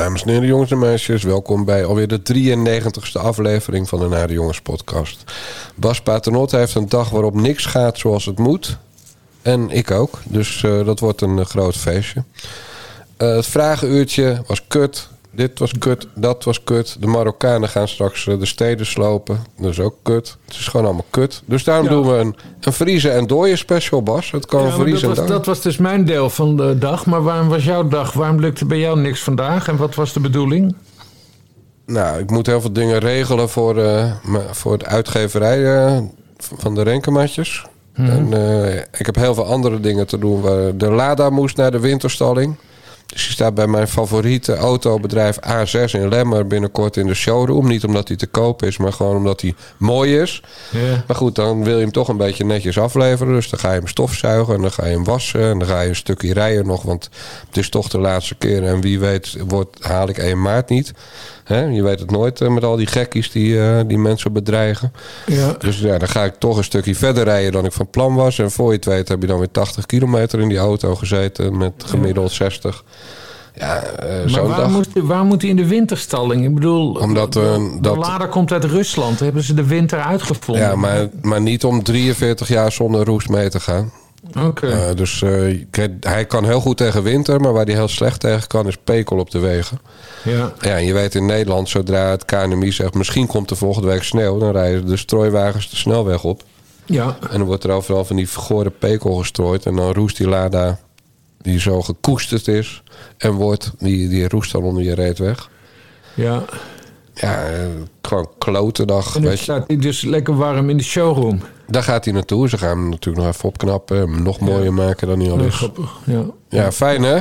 Dames en heren, jongens en meisjes, welkom bij alweer de 93ste aflevering van de Nare Jongens podcast. Bas Paternot heeft een dag waarop niks gaat zoals het moet. En ik ook, dus uh, dat wordt een uh, groot feestje. Uh, het vragenuurtje was kut. Dit was kut, dat was kut. De Marokkanen gaan straks de steden slopen. Dat is ook kut. Het is gewoon allemaal kut. Dus daarom ja. doen we een, een vriezen en dooien special, Bas. Het kan ja, vriezen dat, was, dat was dus mijn deel van de dag. Maar waarom was jouw dag? Waarom lukte bij jou niks vandaag? En wat was de bedoeling? Nou, ik moet heel veel dingen regelen voor, uh, voor de uitgeverij uh, van de renkenmatjes. Hmm. En, uh, ik heb heel veel andere dingen te doen. De Lada moest naar de winterstalling. Dus die staat bij mijn favoriete autobedrijf A6 in Lemmer binnenkort in de showroom. Niet omdat hij te koop is, maar gewoon omdat hij mooi is. Yeah. Maar goed, dan wil je hem toch een beetje netjes afleveren. Dus dan ga je hem stofzuigen en dan ga je hem wassen. En dan ga je een stukje rijden nog, want het is toch de laatste keer. En wie weet wordt, haal ik 1 maart niet. He, je weet het nooit met al die gekkies die, uh, die mensen bedreigen. Ja. Dus ja, dan ga ik toch een stukje verder rijden dan ik van plan was. En voor je het weet heb je dan weer 80 kilometer in die auto gezeten met gemiddeld 60. Ja, uh, maar waar, dag... moet, waar moet hij in de winterstalling? Ik bedoel, Omdat, uh, de dat... lader komt uit Rusland. Hebben ze de winter uitgevonden? Ja, maar, maar niet om 43 jaar zonder roest mee te gaan. Oké. Okay. Uh, dus hij kan heel goed tegen winter, maar waar hij heel slecht tegen kan is pekel op de wegen. Ja. Ja, en je weet in Nederland, zodra het KNMI zegt... misschien komt er volgende week sneeuw... dan rijden de strooiwagens de snelweg op. Ja. En dan wordt er overal van die vergoren pekel gestrooid... en dan roest die Lada, die zo gekoesterd is... en wordt, die, die roest dan onder je reet weg. Ja. Ja, gewoon klote dag. En dan staat hij dus lekker warm in de showroom. Daar gaat hij naartoe. Ze gaan hem natuurlijk nog even opknappen... hem nog mooier ja. maken dan hij al is. Ja, ja fijn hè?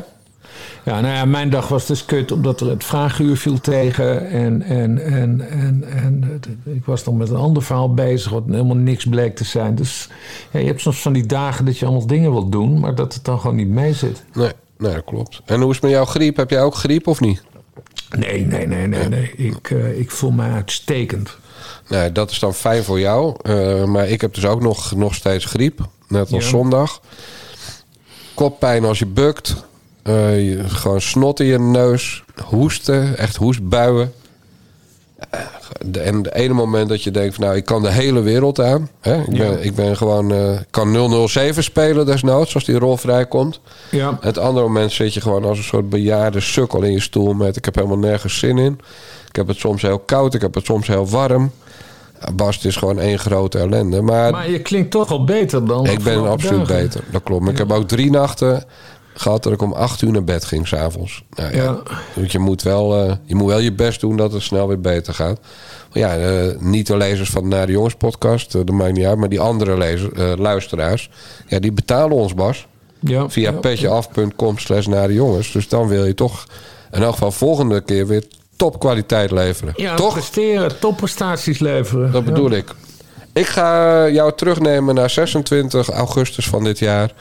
Ja, nou ja, mijn dag was dus kut omdat er het vraaguur viel tegen. En, en, en, en, en ik was dan met een ander verhaal bezig, wat helemaal niks bleek te zijn. Dus ja, je hebt soms van die dagen dat je allemaal dingen wilt doen, maar dat het dan gewoon niet mee zit. Nee, nee dat klopt. En hoe is het met jouw griep? Heb jij ook griep of niet? Nee, nee, nee, nee. nee. Ik, uh, ik voel me uitstekend. Nee, dat is dan fijn voor jou. Uh, maar ik heb dus ook nog, nog steeds griep. Net als ja. zondag. Koppijn als je bukt. Uh, je, gewoon snot in je neus. Hoesten. Echt hoestbuien. Uh, en het ene moment dat je denkt... Van, nou, ik kan de hele wereld aan. Hè? Ik, ben, ja. ik ben gewoon... Uh, kan 007 spelen desnoods, als die rol vrijkomt. Ja. Het andere moment zit je gewoon als een soort bejaarde sukkel in je stoel... met ik heb helemaal nergens zin in. Ik heb het soms heel koud, ik heb het soms heel warm. Bas, het is gewoon één grote ellende. Maar, maar je klinkt toch al beter dan... Ik ben absoluut dagen. beter, dat klopt. Maar ja. ik heb ook drie nachten gehad dat ik om acht uur naar bed ging s'avonds. Nou, ja. ja. Je, moet wel, uh, je moet wel je best doen dat het snel weer beter gaat. Maar ja, uh, niet de lezers van de Naar de Jongens podcast, uh, dat maakt niet uit. Maar die andere lezers, luisteraars, ja, die betalen ons, Bas. Ja, via ja, petjeaf.com slash naar de jongens. Dus dan wil je toch in elk geval volgende keer weer topkwaliteit leveren. Ja, toch? presteren, topprestaties leveren. Dat bedoel ik. Ik ga jou terugnemen naar 26 augustus van dit jaar.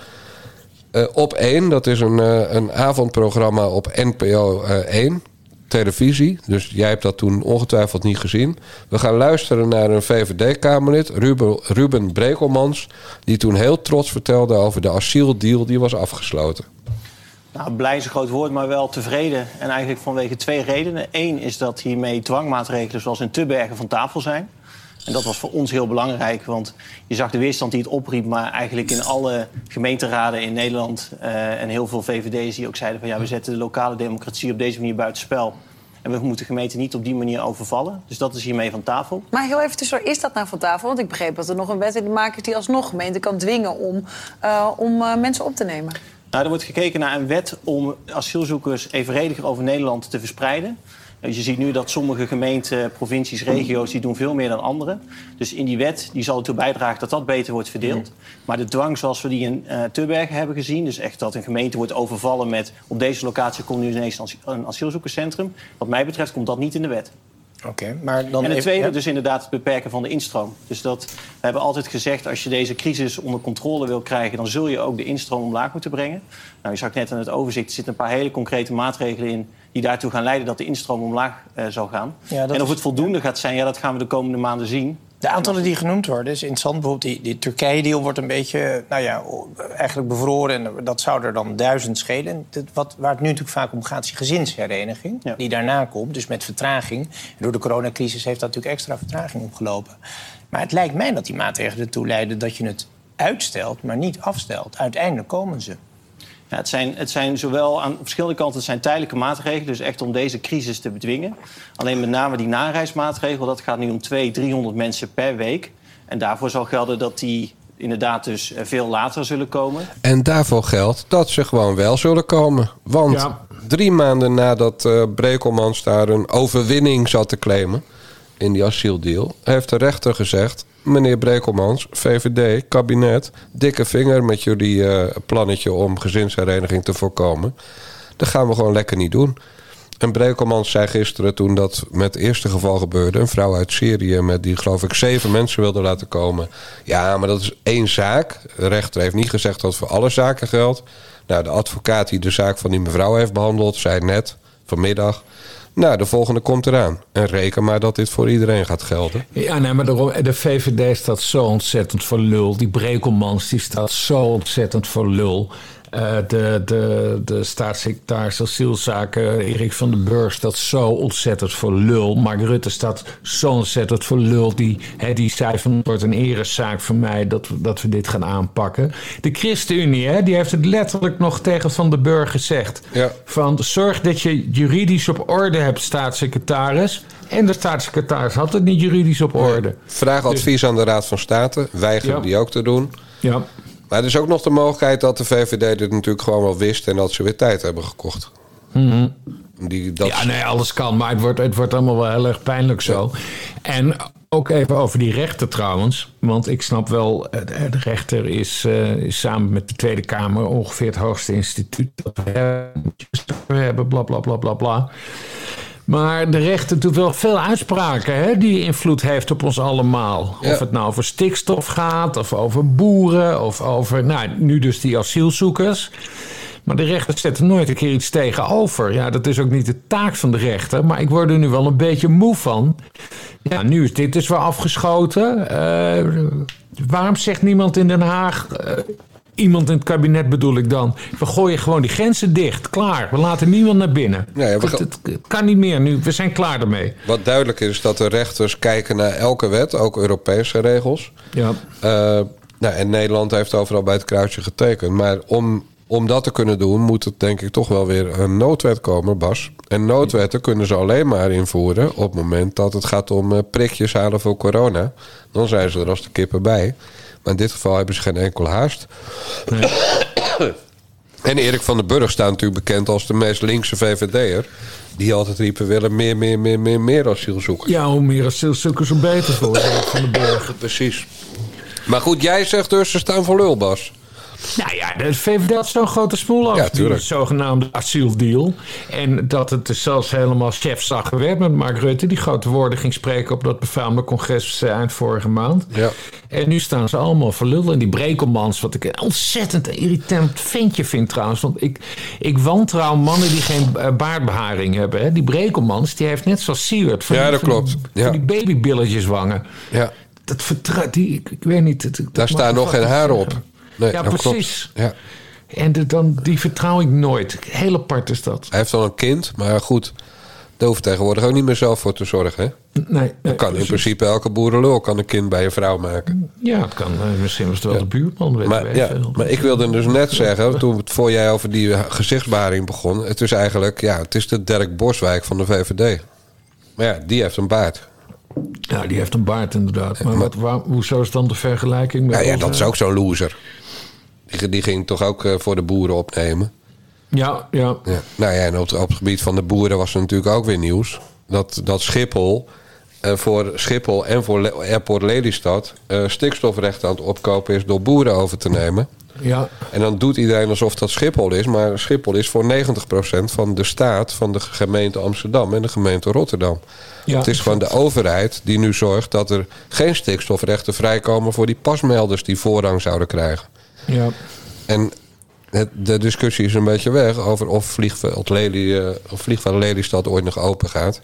Uh, op 1, dat is een, uh, een avondprogramma op NPO uh, 1, televisie. Dus jij hebt dat toen ongetwijfeld niet gezien. We gaan luisteren naar een VVD-Kamerlid, Ruben, Ruben Brekelmans... die toen heel trots vertelde over de asieldeal die was afgesloten. Nou, blij is een groot woord, maar wel tevreden. En eigenlijk vanwege twee redenen. Eén is dat hiermee dwangmaatregelen zoals in Tubbergen van tafel zijn. En dat was voor ons heel belangrijk, want je zag de weerstand die het opriep... maar eigenlijk in alle gemeenteraden in Nederland uh, en heel veel VVD's die ook zeiden... van ja, we zetten de lokale democratie op deze manier buitenspel. En we moeten gemeenten niet op die manier overvallen. Dus dat is hiermee van tafel. Maar heel even tussendoor, is dat nou van tafel? Want ik begreep dat er nog een wet in de maak is... die alsnog gemeenten kan dwingen om, uh, om uh, mensen op te nemen. Nou, er wordt gekeken naar een wet om asielzoekers evenrediger over Nederland te verspreiden. Je ziet nu dat sommige gemeenten, provincies, regio's... die doen veel meer dan anderen. Dus in die wet die zal ertoe bijdragen dat dat beter wordt verdeeld. Maar de dwang zoals we die in uh, Tubbergen hebben gezien... dus echt dat een gemeente wordt overvallen met... op deze locatie komt nu ineens een asielzoekerscentrum. Wat mij betreft komt dat niet in de wet. Oké, okay, maar dan en het even, tweede ja. dus inderdaad het beperken van de instroom. Dus dat, we hebben altijd gezegd, als je deze crisis onder controle wil krijgen... dan zul je ook de instroom omlaag moeten brengen. Nou, je zag net aan het overzicht, er zitten een paar hele concrete maatregelen in... die daartoe gaan leiden dat de instroom omlaag uh, zal gaan. Ja, en of het voldoende ja. gaat zijn, ja, dat gaan we de komende maanden zien. De aantallen die genoemd worden is interessant. Bijvoorbeeld die, die Turkije-deal wordt een beetje, nou ja, eigenlijk bevroren. En dat zou er dan duizend schelen. Dat, wat, waar het nu natuurlijk vaak om gaat, is die gezinshereniging. Ja. Die daarna komt, dus met vertraging. Door de coronacrisis heeft dat natuurlijk extra vertraging opgelopen. Maar het lijkt mij dat die maatregelen ertoe leiden dat je het uitstelt, maar niet afstelt. Uiteindelijk komen ze. Ja, het, zijn, het zijn zowel aan verschillende kanten het zijn tijdelijke maatregelen, dus echt om deze crisis te bedwingen. Alleen met name die nareismaatregel, dat gaat nu om 200, 300 mensen per week. En daarvoor zal gelden dat die inderdaad dus eh, veel later zullen komen. En daarvoor geldt dat ze gewoon wel zullen komen. Want Ja. drie maanden nadat eh Brekelmans daar een overwinning zat te claimen... in die asieldeal, heeft de rechter gezegd... meneer Brekelmans, VVD, kabinet... dikke vinger met jullie eh, plannetje om gezinshereniging te voorkomen. Dat gaan we gewoon lekker niet doen. En Brekelmans zei gisteren toen dat met het eerste geval gebeurde... een vrouw uit Syrië met die geloof ik zeven mensen wilde laten komen. Ja, maar dat is één zaak. De rechter heeft niet gezegd dat voor alle zaken geldt. Nou, de advocaat die de zaak van die mevrouw heeft behandeld... zei net vanmiddag... nou, de volgende komt eraan. En reken maar dat dit voor iedereen gaat gelden. Ja, nee, maar daarom, de VVD staat zo ontzettend voor lul. Die Brekelmans die staat zo ontzettend voor lul. Eh, de, de, de staatssecretaris asielzaken, Erik van den Burg, staat zo ontzettend voor lul. Mark Rutte staat zo ontzettend voor lul. Die, die zei van het wordt een erezaak voor mij dat, we- dat we dit gaan aanpakken. De ChristenUnie, hè, die heeft het letterlijk nog tegen Van den Burg gezegd. Ja. Van zorg dat je juridisch op orde hebt, staatssecretaris. En de staatssecretaris had het niet juridisch op orde. Vraag advies aan de Raad van State. Weigeren Ja. die ook te doen. Ja. Maar er is ook nog de mogelijkheid dat de VVD dit natuurlijk gewoon wel wist... en dat ze weer tijd hebben gekocht. Die, dat ja, nee, alles kan. Maar het wordt, het wordt allemaal wel heel erg pijnlijk zo. En ook even over die rechter trouwens. Want ik snap wel, eh, de rechter is, eh, is samen met de Tweede Kamer ongeveer het hoogste instituut dat we hebben. We hebben bla bla bla bla bla. Maar de rechter doet wel veel uitspraken hè, die invloed heeft op ons allemaal. Ja. Of het nou over stikstof gaat, of over boeren, of over, nou, nu dus die asielzoekers. Maar de rechter zet er nooit een keer iets tegenover. Ja, dat is ook niet de taak van de rechter. Maar ik word er nu wel een beetje moe van. Ja, nu is dit dus weer afgeschoten. Eh, waarom zegt niemand in Den Haag... eh, iemand in het kabinet bedoel ik dan... we gooien gewoon die grenzen dicht. Klaar. We laten niemand naar binnen. Het, het- het kan niet meer nu. We zijn klaar ermee. Wat duidelijk is dat de rechters kijken naar elke wet, ook Europese regels. Ja. Eh, nou, en Nederland heeft overal bij het kruisje getekend. Maar om, om dat te kunnen doen, moet het denk ik toch wel weer een noodwet komen, Bas. En noodwetten kunnen ze alleen maar invoeren op het moment dat het gaat om eh, prikjes halen voor corona. Dan zijn ze er als de kippen bij. Maar in dit geval hebben ze geen enkel haast. En Erik van den Burg staat natuurlijk bekend als de meest linkse VVD'er. Die altijd riep, we willen meer, meer, meer, meer, meer asielzoekers. Ja, hoe meer asielzoekers, hoe beter voor Erik van den Burg. Precies. Maar goed, jij zegt dus ze staan voor lul, Bas. Nou ja, de VVD had zo'n grote smoel over Ja, die zogenaamde asieldeal. En dat het dus zelfs helemaal chefzag werd met Mark Rutte... die grote woorden ging spreken op dat befaamde congres eh, eind vorige maand. Ja. En nu staan ze allemaal voor lul. En die Brekelmans, wat ik een ontzettend irritant ventje vind trouwens. Want ik, ik wantrouw mannen die geen eh, baardbeharing hebben. Hè. Die Brekelmans, die heeft net zoals Siewert... van Ja, die- dat van die- klopt. Van Ja. die babybilletjes wangen. Ja. Dat vertrouwt, die, ik, ik weet niet... dat- Daar staan ik nog geen haren op. Nee, Ja, dat precies. Klopt. Ja. En de, dan, die vertrouw ik nooit. Heel apart is dat. Hij heeft al een kind, maar goed. Daar hoeft tegenwoordig ook niet meer zelf voor te zorgen. Hè? Nee, nee Kan in principe elke boerenlul kan een kind bij een vrouw maken. Ja, het kan. eh, Misschien was het wel de buurman. Weet Maar, ja, maar ik wilde dus net zeggen, toen voor jij over die gezichtsbeharing begon. Het is eigenlijk, ja, het is de Dirk Boswijk van de VVD. Maar ja, die heeft een baard. Ja, die heeft een baard inderdaad. Maar, wat, waar, hoezo is dan de vergelijking met Ja, ja onze- dat is ook zo'n loser. Die, die ging toch ook eh, voor de boeren opnemen. Ja, ja. Ja. Nou ja, en op, op het gebied van de boeren was er natuurlijk ook weer nieuws. Dat, dat Schiphol eh, voor Schiphol en voor Le- Airport Lelystad... eh, stikstofrechten aan het opkopen is door boeren over te nemen. ja. En dan doet iedereen alsof dat Schiphol is. Maar Schiphol is voor 90% van de staat van de gemeente Amsterdam en de gemeente Rotterdam. Ja, het is gewoon de overheid die nu zorgt dat er geen stikstofrechten vrijkomen... voor die pasmelders die voorrang zouden krijgen. Ja. En de discussie is een beetje weg over of vliegveld, Lely, of vliegveld Lelystad ooit nog open gaat.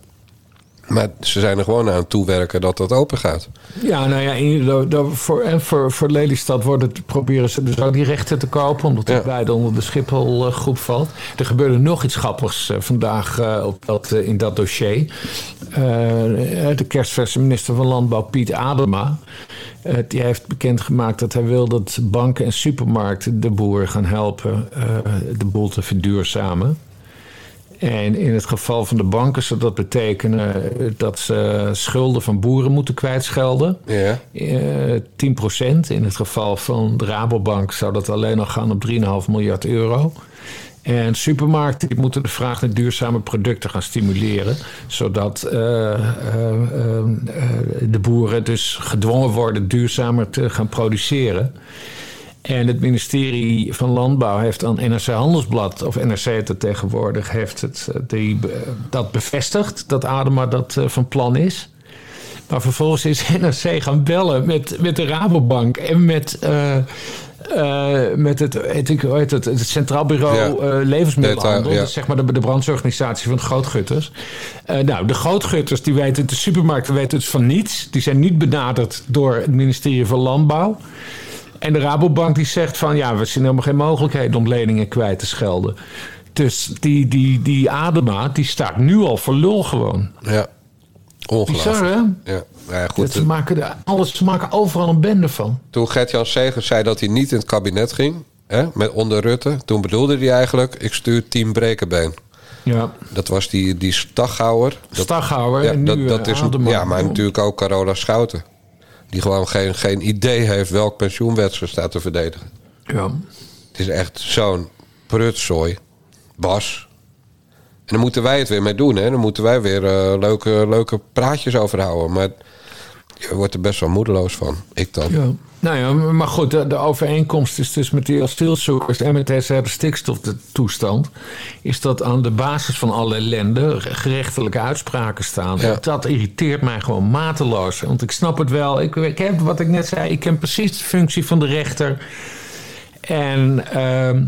Maar ze zijn er gewoon aan toewerken dat dat open gaat. Ja, nou ja, in, voor, en voor, voor Lelystad wordt het, proberen ze dus ook die rechten te kopen, omdat het Ja. beide onder de Schiphol-groep valt. Er gebeurde nog iets grappigs eh, vandaag eh, op dat, eh, in dat dossier. De kerstverse minister van Landbouw, Piet Adema, die heeft bekendgemaakt dat hij wil dat banken en supermarkten de boer gaan helpen de boel te verduurzamen. En in het geval van de banken zou dat betekenen eh, dat ze schulden van boeren moeten kwijtschelden. Ja. Eh 10%. In het geval van de Rabobank zou dat alleen al gaan op 3,5 miljard euro. En supermarkten die moeten de vraag naar duurzame producten gaan stimuleren. Zodat eh, de boeren dus gedwongen worden duurzamer te gaan produceren. En het ministerie van Landbouw heeft aan NRC Handelsblad, of NRC het er tegenwoordig, heeft het, eh, die, dat bevestigd, dat Adema dat eh, van plan is. Maar vervolgens is NRC gaan bellen met, met de Rabobank en met, eh, met het, ik, hoe heet het, het Centraal Bureau Ja. Levensmiddelenhandel. Detail, ja. Dat is zeg maar de, de brancheorganisatie van de grootgutters. Nou, de grootgutters die weten, de supermarkten weten dus van niets. Die zijn niet benaderd door het ministerie van Landbouw. En de Rabobank die zegt van ja, we zien helemaal geen mogelijkheden om leningen kwijt te schelden. Dus die, die, die Adema, die staat nu al voor lul gewoon. Ja. Ongelooflijk. Bizar, hè? Ja, ja Dat goed. ze, maken er, alles, ze maken overal een bende van. Toen Gert-Jan Segers zei dat hij niet in het kabinet ging, hè, met onder Rutte, toen bedoelde hij eigenlijk: ik stuur team Brekenbeen. Ja, Dat was die, die Staghouwer. Dat, Staghouwer ja, en nu dat, dat eh, is, ja, maar natuurlijk ook Carola Schouten. Die gewoon geen, geen idee heeft welk pensioenwet ze staat te verdedigen. Ja. Het is echt zo'n prutzooi. Bas. En dan moeten wij het weer mee doen. Hè? Dan moeten wij weer eh, leuke, leuke praatjes over houden. Maar je wordt er best wel moedeloos van. Ik dan. Ja. Nou ja, maar goed, de, de overeenkomst is dus met die asielzoekers en met deze stikstoftoestand... is dat aan de basis van alle ellende gerechtelijke uitspraken staan. Ja. Dat irriteert mij gewoon mateloos. Want ik snap het wel. Ik, ik heb wat ik net zei, ik ken precies de functie van de rechter. En... ehm,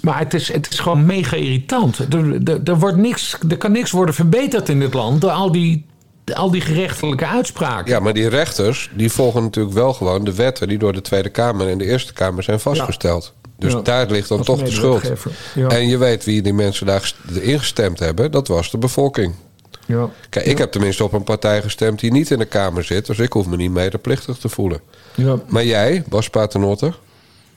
maar het is, het is gewoon mega irritant. Er, er, er, wordt niks, er kan niks worden verbeterd in dit land door al die, al die gerechtelijke uitspraken. Ja, maar die rechters die volgen natuurlijk wel gewoon de wetten die door de Tweede Kamer en de Eerste Kamer zijn vastgesteld. Dus Ja. daar ligt dan Als toch de schuld. Ja. En je weet wie die mensen daar gest- ingestemd hebben. Dat was de bevolking. Ja. Kijk, ik heb tenminste op een partij gestemd die niet in de Kamer zit. Dus ik hoef me niet medeplichtig te voelen. Ja. Maar jij, Bas Paternotte,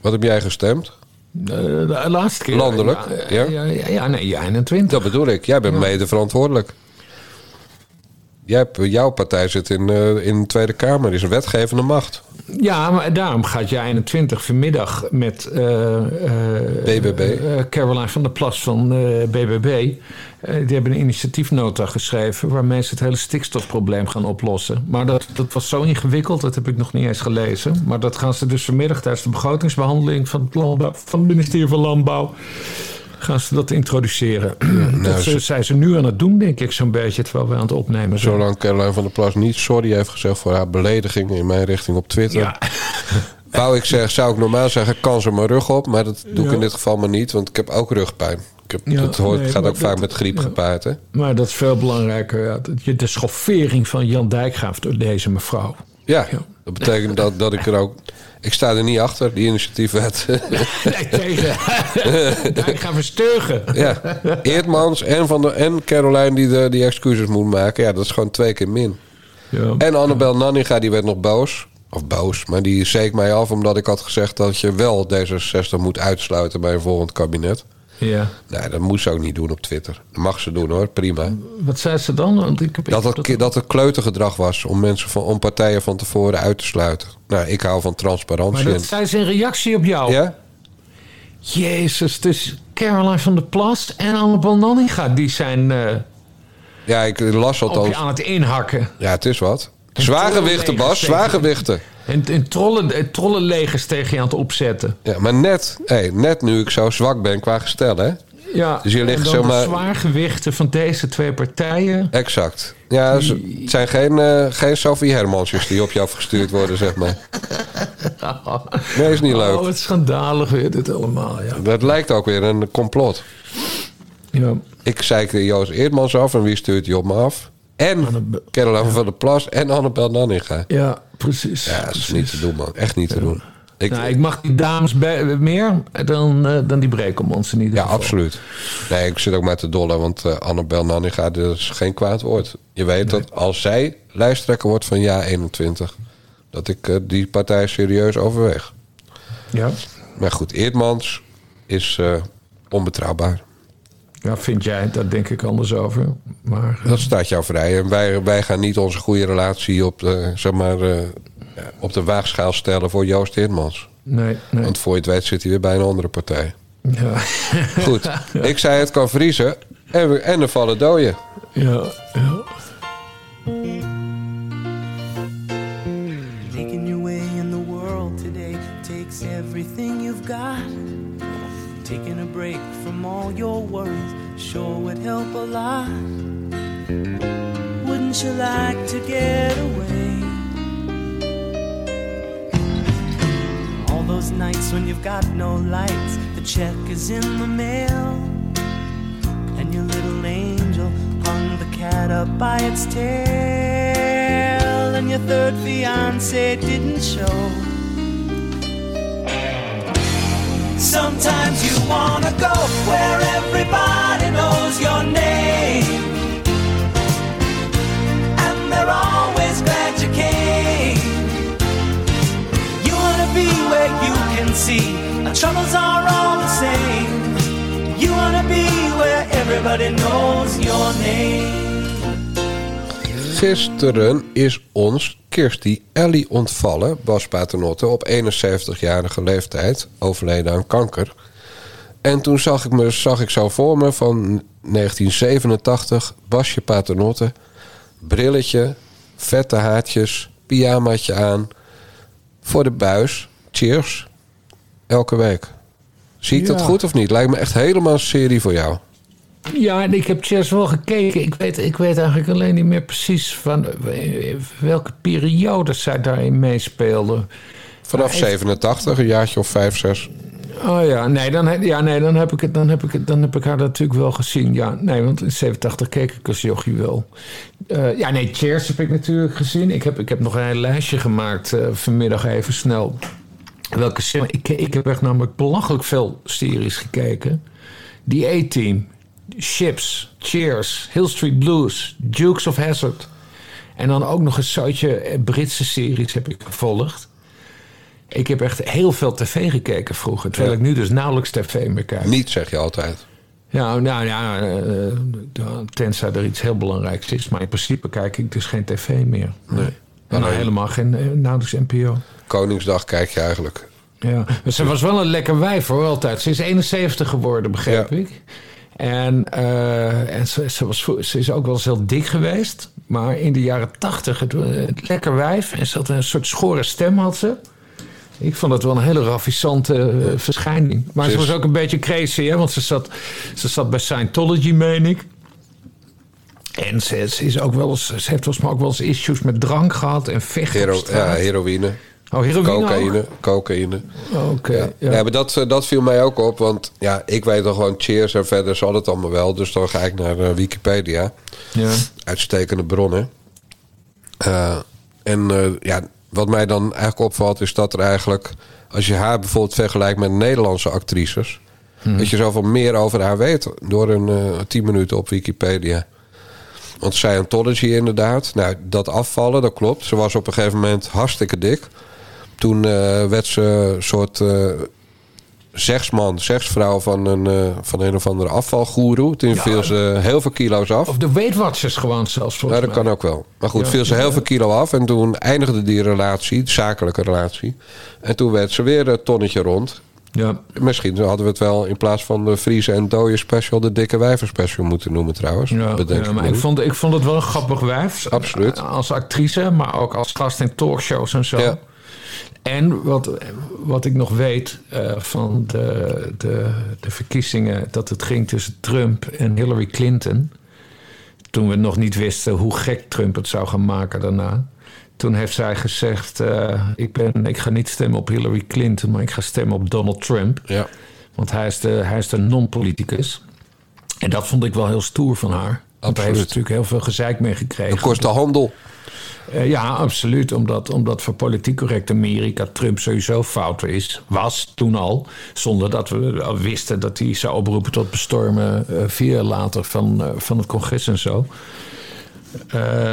wat heb jij gestemd? De, de laatste keer. Landelijk, Ja, ja? ja, ja, ja, nee, 21. Dat bedoel ik. Jij bent mede verantwoordelijk. Jij hebt, jouw partij zit in, eh, in de Tweede Kamer. is een wetgevende macht. Ja, maar daarom gaat je 21 vanmiddag met eh, eh, BBB. Caroline van der Plas van BBB. die hebben een initiatiefnota geschreven waarmee ze het hele stikstofprobleem gaan oplossen. Maar dat, dat was zo ingewikkeld, dat heb ik nog niet eens gelezen. Maar dat gaan ze dus vanmiddag tijdens de begrotingsbehandeling van het, landbouw, van het ministerie van Landbouw. Gaan ze dat introduceren? dat ze- zijn ze nu aan het doen, denk ik, zo'n beetje, terwijl we aan het opnemen zijn. Zolang Caroline van der Plas niet sorry heeft gezegd voor haar belediging in mijn richting op Twitter. Ja, Wou ik zeggen, zou ik normaal zeggen, kan ze mijn rug op. Maar dat doe ik Ja. in dit geval maar niet, want ik heb ook rugpijn. Ik heb, Ja, dat hoort, nee, gaat ook vaak met griep ja. gepaard. Hè? Maar dat is veel belangrijker. Ja. De schoffering van Jan Dijkgraaf door deze mevrouw. Ja, Ja. dat betekent dat, dat ik er ook... Ik sta er niet achter, die initiatiefwet. Nee, tegen Dijkgraaf versteugen. ja, Eertmans en, van der, en Caroline die de, die excuses moet maken. Ja, dat is gewoon twee keer min. Ja. En Annabel Nanninga, die werd nog boos. Of boos, maar die zeek mij af omdat ik had gezegd... dat je wel D66 moet uitsluiten bij een volgend kabinet. Ja. Nee, dat moet ze ook niet doen op Twitter. Dat mag ze doen hoor, prima. Wat zei ze dan? Want ik heb, Dat het, dat het kleutergedrag was om mensen van, om partijen van tevoren uit te sluiten. Nou, ik hou van maar transparantie. dat en- zei ze in reactie op jou. ja? Jezus, dus Caroline van der Plas en Annabel Nanninga... die zijn eh, ja, ik las op althans. je aan het inhakken. Ja, het is wat. Zwaargewichten, Bas, zwaargewichten. En, en trollen, eh, trollenlegers tegen je aan het opzetten. Ja, maar net, hey, net nu ik zo zwak ben qua gestel, hè? Ja, Dus hier ligt en dan zomaar- de zwaargewichten van deze twee partijen... Exact. Ja, ze- het zijn geen, eh, geen Sophie Hermansjes die op je afgestuurd worden, zeg maar. Nee, is niet leuk. Oh, wat schandalig weer dit allemaal, ja. Dat lijkt ook weer een complot. ja. Ik zeikte Joost Eerdmans af en wie stuurt die op me af? En Caroline van der Plas en Annabel Nanninga. Ja, precies. Ja, dat is precies. niet te doen, man. Echt niet te doen. Ik, Nou, ik mag die dames bij- meer dan, eh, dan die in ieder ja, geval. absoluut. Nee, ik zit ook maar te dollen, want eh, Annabel Nanninga, dat is geen kwaad woord. Je weet dat als zij lijsttrekker wordt van Ja 21, dat ik eh, die partij serieus overweeg. Ja. Maar goed, Eerdmans is onbetrouwbaar. Ja, vind jij, daar denk ik anders over. Maar eh, Dat staat jou vrij. En wij, wij gaan niet onze goede relatie op de, zeg maar, eh, op de waagschaal stellen voor Joost Eerdmans. nee, nee. Want voor je het weet zit hij weer bij een andere partij. Ja, Goed, ik zei het kan vriezen en, en er vallen doden. ja, ja. Lot. Wouldn't you like to get away? All those nights when you've got no lights, the check is in the mail. And your little angel hung the cat up by its tail. And your third fiance didn't show. Sometimes you wanna go where everybody knows your name. And they're always glad you came. You wanna be where you can see our troubles are all the same. You wanna be where everybody knows your name. Gisteren is ons Kirsty Ellie ontvallen, Bas Paternotte, op 71-jarige leeftijd, overleden aan kanker. En toen zag ik, me, zag ik zo voor me van 1987, Basje Paternotte, brilletje, vette haartjes, pyjamaatje aan, voor de buis, cheers, elke week. Zie ik dat goed of niet? Lijkt me echt helemaal een serie voor jou. Ja, en ik heb Chess wel gekeken. Ik weet, ik weet eigenlijk alleen niet meer precies van eh, welke periodes zij daarin meespeelde. Vanaf Maar even- 87, een jaartje of 5, 6. Oh ja, nee, dan, heb- ja, nee, dan, heb ik het, dan, heb ik het, dan heb ik haar natuurlijk wel gezien. Ja, nee, want in 87 keek ik als jochie wel. Eh, ja, nee, Cheers heb ik natuurlijk gezien. Ik heb, ik heb nog een heel lijstje gemaakt eh, vanmiddag even snel. Welke serie? Ik, ik heb echt namelijk belachelijk veel series gekeken. Die A-Team, Ships, Cheers, Hill Street Blues, Dukes of Hazzard. En dan ook nog een zoutje eh, Britse series heb ik gevolgd. Ik heb echt heel veel tv gekeken vroeger. Terwijl Ja. ik nu dus nauwelijks tv meer kijk. Niet, zeg je altijd. Ja, nou ja, eh, eh, tenzij er iets heel belangrijks is. Maar in principe kijk ik dus geen tv meer. Nee. En nou, helemaal geen, nauwelijks NPO. Koningsdag kijk je eigenlijk. Ja, ze was wel een lekker wijf hoor, altijd. Ze is 71 geworden, begreep Ja. ik. En, eh, en ze, ze, was, ze is ook wel eens heel dik geweest. Maar in de jaren 80, het, het lekker wijf. En ze had een soort schorre stem had ze. Ik vond het wel een hele ravissante eh, verschijning. Maar Ze was ook een beetje crazy, hè? Want ze zat, ze zat bij Scientology, meen ik. En ze, ze, is ook wel eens, ze heeft volgens mij ook wel eens issues met drank gehad en vechten Hero, ja, heroïne, oh, heroïne ook? cocaïne, cocaïne. Oké, Ja. ja. Ja. maar dat, eh, dat viel mij ook op. Want ja, ik weet dan gewoon cheers en verder zal het allemaal wel. Dus dan ga ik naar eh, Wikipedia. ja. Uitstekende bronnen. Eh, en ja, wat mij dan eigenlijk opvalt is dat er eigenlijk... als je haar bijvoorbeeld vergelijkt met Nederlandse actrices... dat je zoveel meer over haar weet door een 10 minuten op Wikipedia. Want Scientology inderdaad, nou, dat afvallen, dat klopt. Ze was op een gegeven moment hartstikke dik. Toen eh, werd ze een soort eh zegsman, zegsvrouw van een, eh, van een of andere afvalgoeroe. Toen Ja. viel ze heel veel kilo's af. Of de Weight Watchers gewoon zelfs Ja, dat mij. kan ook wel. Maar goed, Ja. viel ze heel veel kilo af. En toen eindigde die relatie, de zakelijke relatie. En toen werd ze weer een tonnetje rond. Ja. Misschien hadden we het wel in plaats van de Friese en dode special... de dikke wijver special moeten noemen trouwens. Ja, maar ik vond, ik vond het wel een grappig wijf. Absoluut. Als actrice, maar ook als gast in talkshows en zo. Ja. En wat, wat ik nog weet eh, van de, de, de verkiezingen... dat het ging tussen Trump en Hillary Clinton... toen we nog niet wisten hoe gek Trump het zou gaan maken daarna... toen heeft zij gezegd... eh, ik, ben, ik ga niet stemmen op Hillary Clinton... maar ik ga stemmen op Donald Trump. Ja. Want hij is de, hij is de non-politicus. En dat vond ik wel heel stoer van haar. Want daar heeft natuurlijk heel veel gezeik mee gekregen. Dat kost de handel. Eh, ja, absoluut. Omdat, omdat voor politiek correct Amerika Trump sowieso fout is. Was toen al. Zonder dat we al wisten dat hij zou oproepen tot bestormen. eh, via later van, eh, van het congres en zo.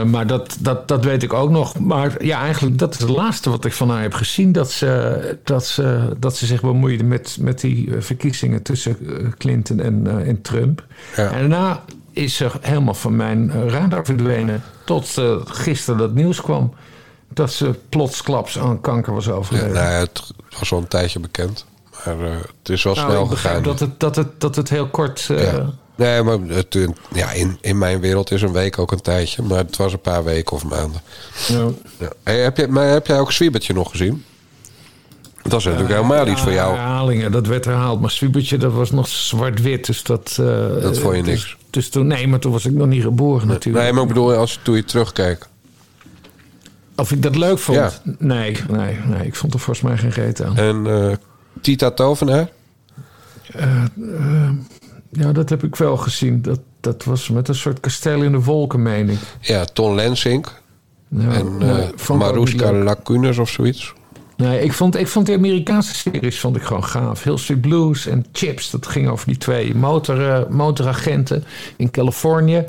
Maar dat, dat, dat weet ik ook nog. Maar ja, eigenlijk dat is het laatste wat ik van haar heb gezien. Dat ze, dat ze, dat ze zich bemoeide met, met die verkiezingen tussen Clinton en, en Trump. Ja. En daarna is ze helemaal van mijn eh, radar verdwenen. Tot eh, gisteren dat nieuws kwam. Dat ze plotsklaps aan kanker was Ja, overleden. nou ja, het was al een tijdje bekend. Maar eh, het is wel Nou, snel ik gegaan. dat het, dat, het, dat het heel kort... Ja. Nee, maar het, ja, in, in mijn wereld is een week ook een tijdje. Maar het was een paar weken of maanden. nou, Ja. Hey, heb, je, maar heb jij ook Zwiebertje nog gezien? Dat is natuurlijk helemaal iets voor jou. Herhalingen, dat werd herhaald. Maar Swiebertje, dat was nog zwart-wit. Dus dat... eh, Dat vond je dus- niks. Dus, toen, nee, maar toen was ik nog niet geboren natuurlijk. Nee, maar ik bedoel, als toen je terugkeek. Of ik dat leuk vond? Ja. Nee, nee, nee. Ik vond er volgens mij geen reet aan. En eh, Tita Tovenaar? Ja, dat heb ik wel gezien. Dat, dat was met een soort kasteel in de wolken, meen ik. Ja, Ton Lensink. Ja, en Maruska. Lacunes of zoiets. Nee, ik vond, ik vond de Amerikaanse series vond ik gewoon gaaf. Hill Street Blues en Chips. Dat ging over die twee motor, eh, motoragenten in Californië.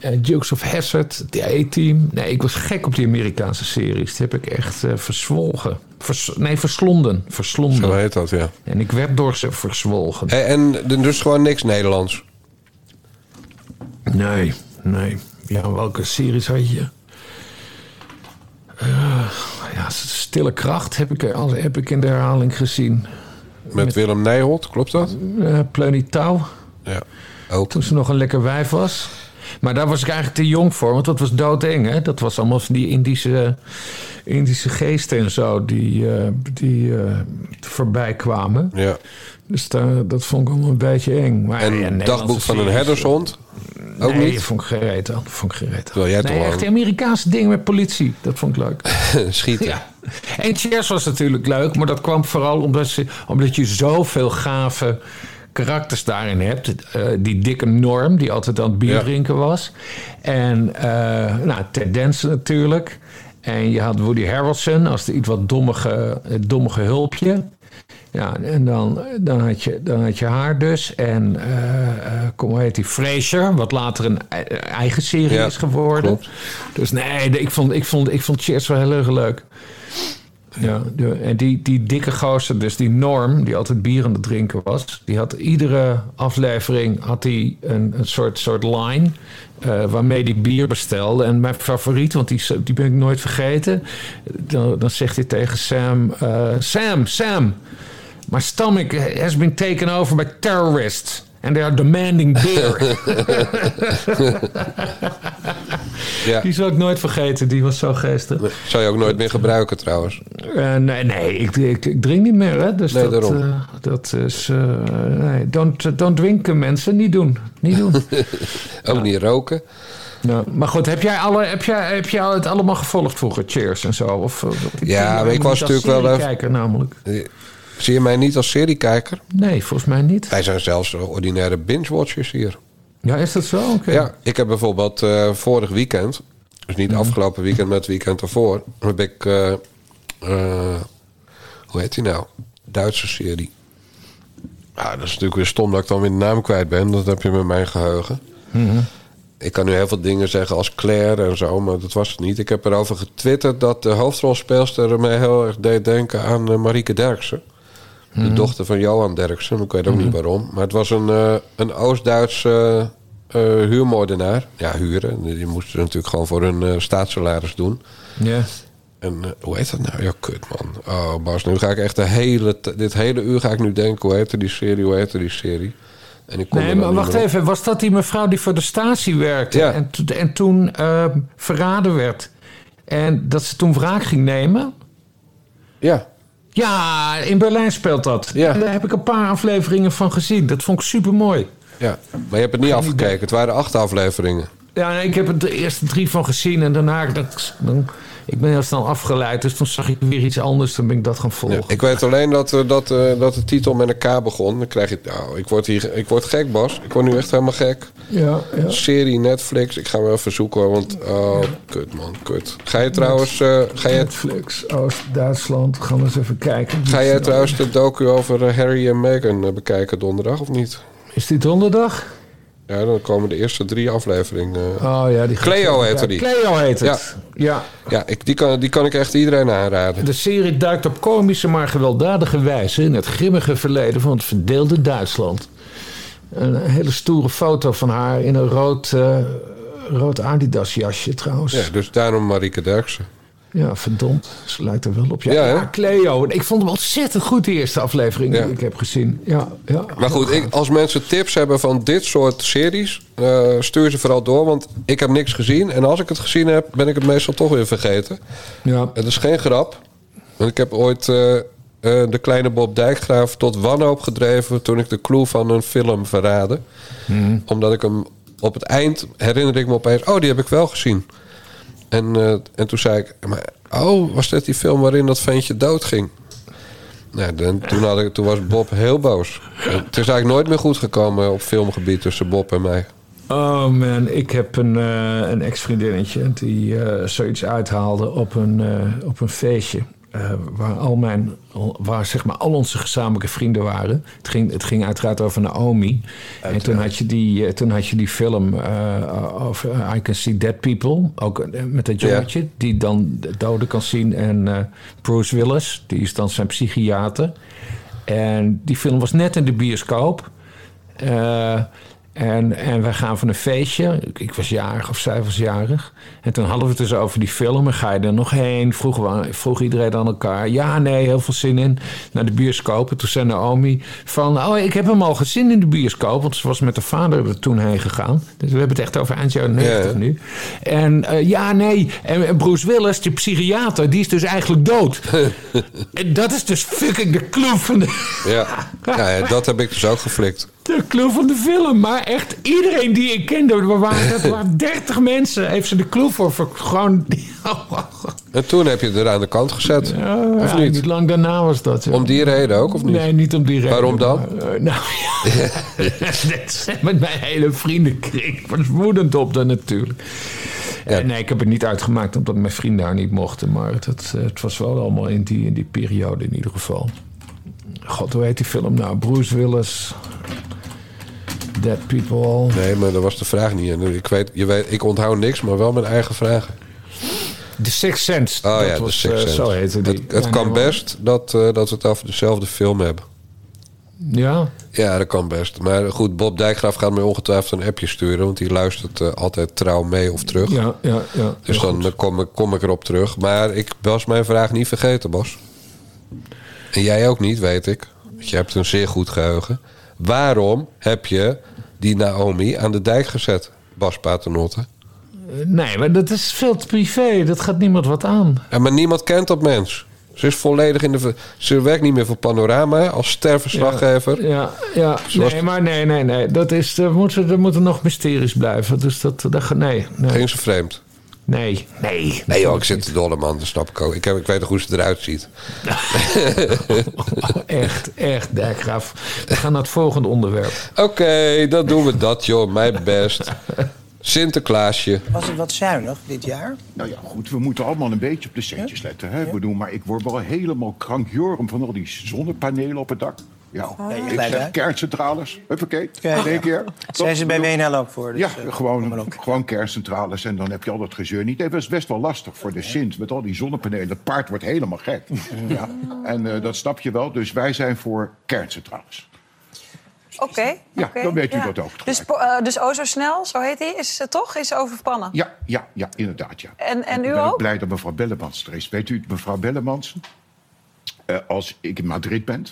Eh, Dukes of Hazzard, de A-Team. Nee, ik was gek op die Amerikaanse series. Die heb ik echt eh, verzwolgen. Vers- nee, verslonden. Verslonden. Zo heet dat, ja. En ik werd door ze verzwolgen. Hey, en dus gewoon niks Nederlands. Nee, nee. Ja, welke series had je? Eh, ja, Stille Kracht heb ik, heb ik in de herhaling gezien. Met Willem Nijholt, klopt dat? Uh, Pleunie Touw, Ja. Ook. toen ze nog een lekker wijf was. Maar daar was ik eigenlijk te jong voor, want dat was doodeng. Hè? Dat was allemaal van die Indische, Indische geesten en zo die, eh, die eh, voorbij kwamen. Ja. Dus daar, dat vond ik allemaal een beetje eng. Maar, En ja, dagboek van een herdershond? Ook nee, niet? dat vond ik gereed aan. Vond ik gereed aan. Terwijl jij nee, echt die Amerikaanse dingen met politie. Dat vond ik leuk. Schieten. Ja. En Cheers was natuurlijk leuk, maar dat kwam vooral omdat, ze, omdat je zoveel gave karakters daarin hebt. Eh, die dikke Norm, die altijd aan het bier Ja. drinken was. En eh nou, Ted Danson natuurlijk. En je had Woody Harrelson als de iets wat dommige, eh, dommige hulpje. Ja, en dan, dan, had je, dan had je haar dus. En eh eh, kom, hoe heet die? Fraser, wat later een e- eigen serie Ja, is geworden. klopt. Dus nee, ik vond, ik vond, ik vond Cheers wel heel erg leuk. Ja, de, en die, die dikke gozer, dus die Norm, die altijd bier aan het drinken was... die had iedere aflevering had hij een, een soort, soort line... eh, waarmee hij bier bestelde. En mijn favoriet, want die, die ben ik nooit vergeten... dan, dan zegt hij tegen Sam... eh, Sam, Sam, my stomach has been taken over by terrorists... and they are demanding beer. Ja. die zal ik nooit vergeten, die was zo geestig. Zou je ook nooit meer gebruiken trouwens. Eh, nee, nee ik, ik, ik drink niet meer. Hè? Dus Nee, dat, daarom. eh, dat is. eh, nee, don't, don't drinken, mensen. Niet doen. Niet doen. Ook niet roken. nou, maar goed, heb jij, alle, heb, jij, heb jij het allemaal gevolgd vroeger? Cheers en zo? Of, eh, Ja, ik was natuurlijk wel, seriekijker namelijk. Zie je mij niet als seriekijker? Nee, volgens mij niet. Wij zijn zelfs ordinaire binge-watchers hier. Ja, is dat zo? Ja, ik heb bijvoorbeeld eh, vorig weekend... dus niet afgelopen weekend, maar het weekend ervoor... heb ik... eh, eh, hoe heet die nou? Duitse serie. Ah, dat is natuurlijk weer stom dat ik dan weer de naam kwijt ben. Dat heb je met mijn geheugen. Mhm. Ik kan nu heel veel dingen zeggen als Claire en zo, maar dat was het niet. Ik heb erover getwitterd dat de hoofdrolspeelster mij heel erg deed denken aan Marieke Derksen. Mhm. De dochter van Johan Derksen, ik weet ook niet waarom. Maar het was een, eh, een Oost-Duitse eh, huurmoordenaar. Ja, huren. Die moesten natuurlijk gewoon voor hun eh, staatssalaris doen. Ja. En hoe heet dat nou? Ja, kut man. Oh Bas, nu ga ik echt de hele, dit hele uur ga ik nu denken... hoe heette die serie, hoe heette die serie? En ik kom Nee, maar wacht even. Was dat die mevrouw die voor de statie werkte Ja. en, to- en toen verraden werd? En dat ze toen wraak ging nemen? Ja, Ja, in Berlijn speelt dat. Ja. En daar heb ik een paar afleveringen van gezien. Dat vond ik super mooi. ja. Maar je hebt het niet afgekeken. Het waren acht afleveringen. Ja, ik heb er de eerste drie van gezien en daarna dan, dan ik ben heel snel afgeleid. Dus toen zag ik weer iets anders. Toen ben ik dat gaan volgen. Ja, ik weet alleen dat, eh, dat, eh, dat de titel met een K begon. Dan krijg je... Nou, ik word, hier, ik word gek, Bas. Ik word nu echt helemaal gek. Ja, ja. Serie, Netflix. Ik ga hem even zoeken hoor. Want, oh, kut man, kut. Ga je trouwens... eh, ga, je, Netflix, Oost-Duitsland. Gaan we eens even kijken. ga jij trouwens de docu over Harry en Meghan bekijken donderdag of niet? Is dit donderdag? Ja, dan komen de eerste drie afleveringen. eh. Oh ja, die Cleo heette die. Cleo heet het. Ja. Ja, ik, die, kan, die kan ik echt iedereen aanraden. De serie duikt op komische maar gewelddadige wijze in het grimmige verleden van het verdeelde Duitsland. Een hele stoere foto van haar in een rood, eh, rood Adidas jasje trouwens. Ja, Ja, dus daarom Marieke Derksen. Verdomd. Ze lijkt er wel op. Ja, Ja, ja, Cleo. Ik vond hem ontzettend goed, de eerste aflevering Ja. die ik heb gezien. Ja, ja. Maar goed, ik, als mensen tips hebben van dit soort series, eh, stuur ze vooral door. Want ik heb niks gezien. En als ik het gezien heb, ben ik het meestal toch weer vergeten. Ja. Het is geen grap. Want ik heb ooit eh, eh, de kleine Bob Dijkgraaf tot wanhoop gedreven... toen ik de clue van een film verraadde. Omdat ik hem op het eind herinner ik me opeens... oh, die heb ik wel gezien. En, eh, en toen zei ik... Maar, oh, was dit die film waarin dat ventje doodging? Nou, dan, toen, had ik, toen was Bob heel boos. En Het is eigenlijk nooit meer goed gekomen op filmgebied tussen Bob en mij. Oh man, ik heb een, eh, een ex-vriendinnetje die eh, zoiets uithaalde op een, op een feestje. Eh, waar, al mijn, waar zeg maar al onze gezamenlijke vrienden waren. Het ging, het ging uiteraard over Naomi. En toen had je die, eh, toen had je die film eh, over I Can See Dead People. Ook met dat jongetje die dan de doden kan zien. En Bruce Willis, die is dan zijn psychiater. En die film was net in de bioscoop. En, en wij gaan van een feestje. Ik, was jarig of zij was jarig. En toen hadden we het dus over die film. En ga je er nog heen? Vroeg, we- vroeg iedereen aan elkaar. Ja, nee, heel veel zin in. Naar de bioscoop. En toen zei Naomi van... Oh, ik heb hem al gezien in de bioscoop. Want ze was met haar vader er toen heen gegaan. Dus we hebben het echt over eind jaren 90 Ja. nu. En eh, ja, nee. En, en Bruce Willis, de psychiater, die is dus eigenlijk dood. en dat is dus fucking de clue van de... Ja. Ja, ja, dat heb ik dus ook geflikt. De clue van de film. Maar echt iedereen die ik kende, er waren, dat waren 30 mensen, heeft ze de clue voor. voor gewoon. En toen heb je het er aan de kant gezet. of Ja, niet? Niet lang daarna was dat. ja. Om die reden ook, of niet? Nee, niet om die reden. Waarom dan? maar, eh, nou ja, met mijn hele vriendenkring. Ik was woedend op dan natuurlijk. Ja. Eh, nee, ik heb het niet uitgemaakt omdat mijn vrienden daar niet mochten. Maar het, het, het was wel allemaal in die, in die periode in ieder geval. God, hoe heet die film nou? Bruce Willis. Dead People. Nee, maar dat was de vraag niet. Ik, weet, je weet, ik onthoud niks, maar wel mijn eigen vragen. The Sixth Sense. Oh dat ja, de was, Sixth Sense. Zo heette die. Het, het Ja, kan nee, best dat, eh, dat we het over dezelfde film hebben. Ja, Ja, dat kan best. Maar goed, Bob Dijkgraaf gaat mij ongetwijfeld een appje sturen... want die luistert eh, altijd trouw mee of terug. ja, ja. ja dus dan kom ik, kom ik erop terug. Maar ik was mijn vraag niet vergeten, Bas. En jij ook niet, weet ik. Want je hebt een zeer goed geheugen. Waarom heb je die Naomi aan de dijk gezet, Bas Paternotte? Nee, maar dat is veel te privé. Dat gaat niemand wat aan. Ja, maar niemand kent dat mens. Ze is volledig in de... Ze werkt niet meer voor Panorama als sterverslaggever. Ja, ja. Zoals- Nee, maar nee, nee, nee. Dat is, er, moeten, er moeten nog mysteries blijven. Dus dat, dat nee, nee, Ging ze vreemd? Nee, nee. Nee joh, ik zit te dolle man, dat snap ik ook. Ik, heb, ik weet nog hoe ze eruit ziet. Echt, echt, Dijkgraaf. We gaan naar het volgende onderwerp. Oké, dan doen we dat joh, mijn best. Sinterklaasje. Was het wat zuinig dit jaar? Nou ja, goed, we moeten allemaal een beetje op de centjes letten. Hè? Ik bedoel, maar ik word wel helemaal krankjorum van al die zonnepanelen op het dak. Ja, ik zeg mee? kerncentrales. Huppakee, in één keer. Zijn ze bij WNL ook voor? Dus, Ja, eh, gewoon, gewoon kerncentrales en dan heb je al dat gezeur niet. Dat is best wel lastig voor de Sint met al die zonnepanelen. Het paard wordt helemaal gek. Ja, en eh, dat snap je wel. Dus wij zijn voor kerncentrales. Oké. Ja, dan weet u dat ook Dus, eh, dus O Zo Snel, zo heet hij, is het toch? Is overspannen. Ja, ja, ja, inderdaad, ja. En, en u ik ben ook blij dat mevrouw Bellemans er is. Weet u, mevrouw Bellemans, eh, als ik in Madrid ben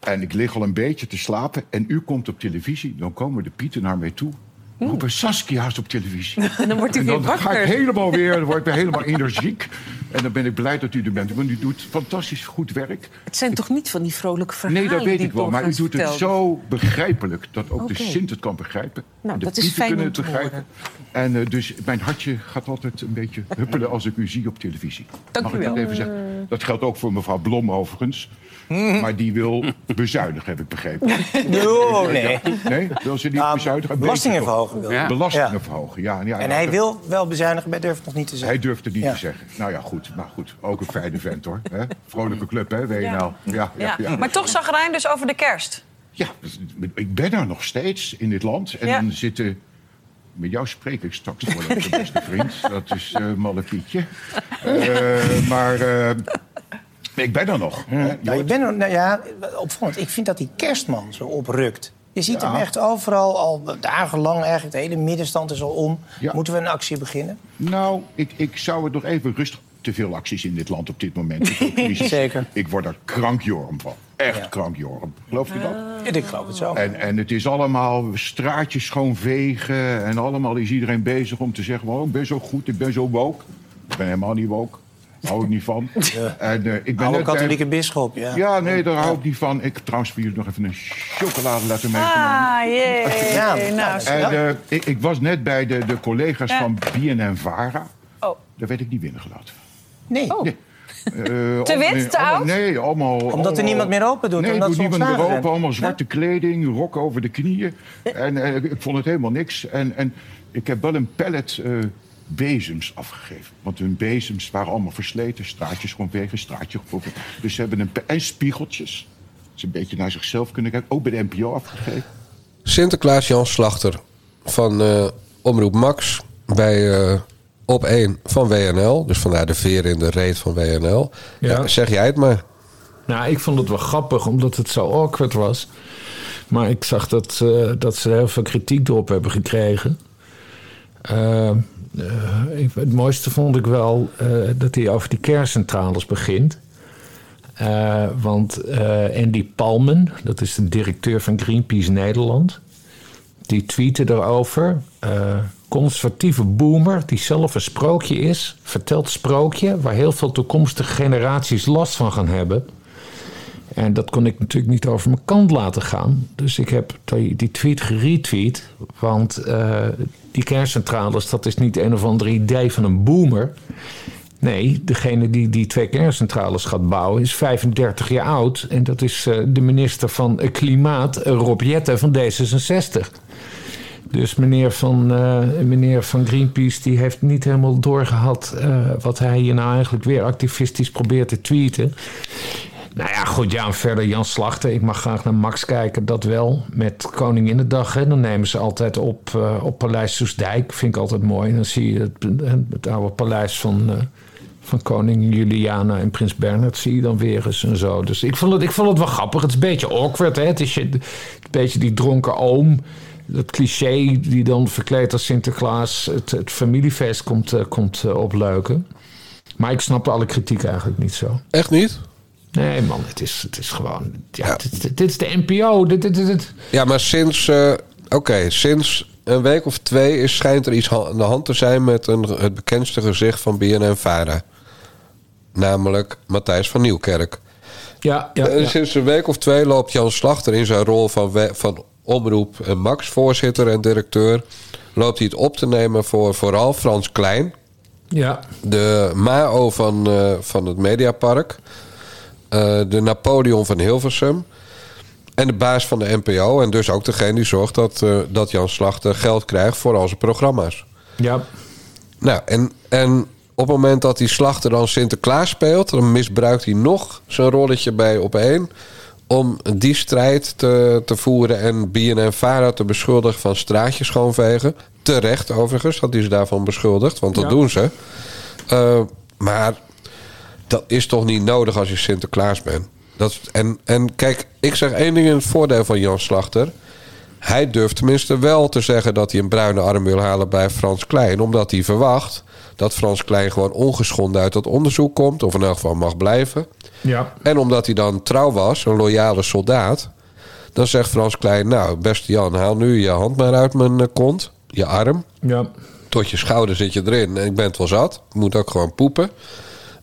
en ik lig al een beetje te slapen en u komt op televisie, dan komen de pieten naar mij toe. Roepen Saskia's op televisie. En dan wordt En weer dan ga ik wakker. helemaal weer, dan word ik weer helemaal energiek. En dan ben ik blij dat u er bent. Want u doet fantastisch goed werk. Het zijn toch niet van die vrolijke verhalen Nee, dat weet ik wel. Maar u doet het zo begrijpelijk dat ook de. Sint het kan begrijpen. Nou, de dat is pieten fijn kunnen het begrijpen. En eh, dus mijn hartje gaat altijd een beetje huppelen als ik u zie op televisie. Dank Mag u dat wel. even zeggen? Dat geldt ook voor mevrouw Blom overigens. Maar die wil bezuinigen, heb ik begrepen. Oh, nee. Nee, wil ze niet Ah, bezuinigen? Belastingen verhogen wil. Ja. Belastingen Ja. verhogen, ja. ja En ja, hij dat- wil wel bezuinigen, maar durft nog niet te zeggen. Hij durft het niet Ja. te zeggen. Nou ja, goed. Maar goed, ook een fijne vent hoor. Hè? Vrolijke club, hè, WNL. Ja, ja, ja, Ja. Maar toch zag Rijn dus over de kerst. Ja, ik ben er nog steeds in dit land. En Ja. dan zitten... Met jou spreek ik straks wel over, beste vriend. Dat is eh Malle Pietje. Eh, maar eh, ik ben er nog. Nou, je bent er, nou ja, opvallend. Ik vind dat die kerstman zo oprukt. Je ziet hem echt overal, al dagenlang eigenlijk. De hele middenstand is al om. Ja. Moeten we een actie beginnen? Nou, ik, ik zou het nog even rustig... Te veel acties in dit land op dit moment. Zeker. Ik word er krankjorm van. Echt Ja. krankjorm. Geloof je dat? Ja, ik geloof het zo. En, en het is allemaal straatjes schoonvegen. En allemaal is iedereen bezig om te zeggen... Oh, ik ben zo goed, ik ben zo woke. Ik ben helemaal niet woke. Daar hou ik niet van. En, eh, ik ben Oude bij- katholieke bisschop, ja. Ja, nee, daar hou ik niet van. Ik heb trouwens voor jullie nog even een chocoladeletter meegenomen. Ah, jee. Ja, Nou, ja, En eh, ik, ik was net bij de, de collega's Ja. van BNN-Vara. Oh. Daar werd ik niet binnengelaten. Nee, Nee. Eh, Te wit, te allemaal- oud? Nee, allemaal... Omdat er niemand meer open doet, Nee, omdat doet niemand meer open. Allemaal zwarte kleding, rok over de knieën. En eh, ik vond het helemaal niks. En, en ik heb wel een pallet eh, bezems afgegeven. Want hun bezems waren allemaal versleten. Straatjes gewoon wegen, straatje. Dus ze hebben een... En spiegeltjes. Dat ze een beetje naar zichzelf kunnen kijken. Ook bij de NPO afgegeven. Sinterklaas Jan Slachter van eh, Omroep Max bij eh, Op 1 van WNL. Dus vandaar de veer in de reet van WNL. Ja. Ja. zeg jij het maar. Nou, ik vond het wel grappig omdat het zo awkward was. Maar ik zag dat, eh, dat ze heel veel kritiek erop hebben gekregen. Eh, eh, het mooiste vond ik wel eh, dat hij over die kerncentrales begint. Eh, want Andy Palmen, dat is de directeur van Greenpeace Nederland, die tweette erover. conservatieve boomer, die zelf een sprookje is, vertelt sprookje waar heel veel toekomstige generaties last van gaan hebben. En dat kon ik natuurlijk niet over mijn kant laten gaan. Dus ik heb die, tweet geretweet. Want eh, die kerncentrales, dat is niet een of ander idee van een boomer. Nee, degene die die twee kerncentrales gaat bouwen is 35 jaar oud. En dat is eh, de minister van Klimaat, Rob Jetten van D66. Dus meneer van, eh, meneer van Greenpeace die heeft niet helemaal doorgehad... eh, wat hij hier nou eigenlijk weer activistisch probeert te tweeten. Nou ja, goed, ja, en verder Jan Slachter. Ik mag graag naar Max kijken, dat wel. Met Koninginnedag, hè, dan nemen ze altijd op, eh, op Paleis Soesdijk. Vind ik altijd mooi. Dan zie je het, oude paleis van, eh, van koning Juliana en prins Bernhard... zie je dan weer eens en zo. Dus ik vond het, ik vond het wel grappig. Het is een beetje awkward, hè. Het is je, een beetje die dronken oom... Dat cliché die dan verkleed als Sinterklaas het, het familiefeest komt, eh, komt opleuken. Maar ik snap alle kritiek eigenlijk niet zo. Echt niet? Nee, man, het is, het is gewoon. Ja, Dit, dit- dit is de NPO. Dit, dit, dit. Ja, maar sinds... eh, Oké, sinds een week of twee is, schijnt er iets aan de hand te zijn... met een, het bekendste gezicht van BNN-Vara. Namelijk Matthijs van Nieuwkerk. Ja, ja, En ja. Sinds een week of twee loopt Jan Slachter in zijn rol van, van Omroep eh, Max, voorzitter en directeur. Loopt hij het op te nemen voor vooral Frans Klein, ja. de Mao van, eh, van het Mediapark, eh, de Napoleon van Hilversum en de baas van de NPO. En dus ook degene die zorgt dat, eh, dat Jan Slachter geld krijgt voor al zijn programma's. ja. Nou, en, en op het moment dat die slachter dan Sinterklaas speelt, dan misbruikt hij nog zijn rolletje bij op één. Om die strijd te, te voeren en BNN Vara te beschuldigen van straatjes schoonvegen. Terecht overigens, dat hij ze daarvan beschuldigt, want dat Ja. doen ze. Eh, maar dat is toch niet nodig als je Sinterklaas bent. Dat, en, en kijk, ik zeg één ding in het voordeel van Jan Slachter. Hij durft tenminste wel te zeggen dat hij een bruine arm wil halen bij Frans Klein. Omdat hij verwacht dat Frans Klein gewoon ongeschonden uit dat onderzoek komt. Of in elk geval mag blijven. ja. En omdat hij dan trouw was, een loyale soldaat. Dan zegt Frans Klein, nou beste Jan, haal nu je hand maar uit mijn eh, kont. Je arm. ja. Tot je schouder zit je erin. En ik ben het wel zat. Ik moet ook gewoon poepen.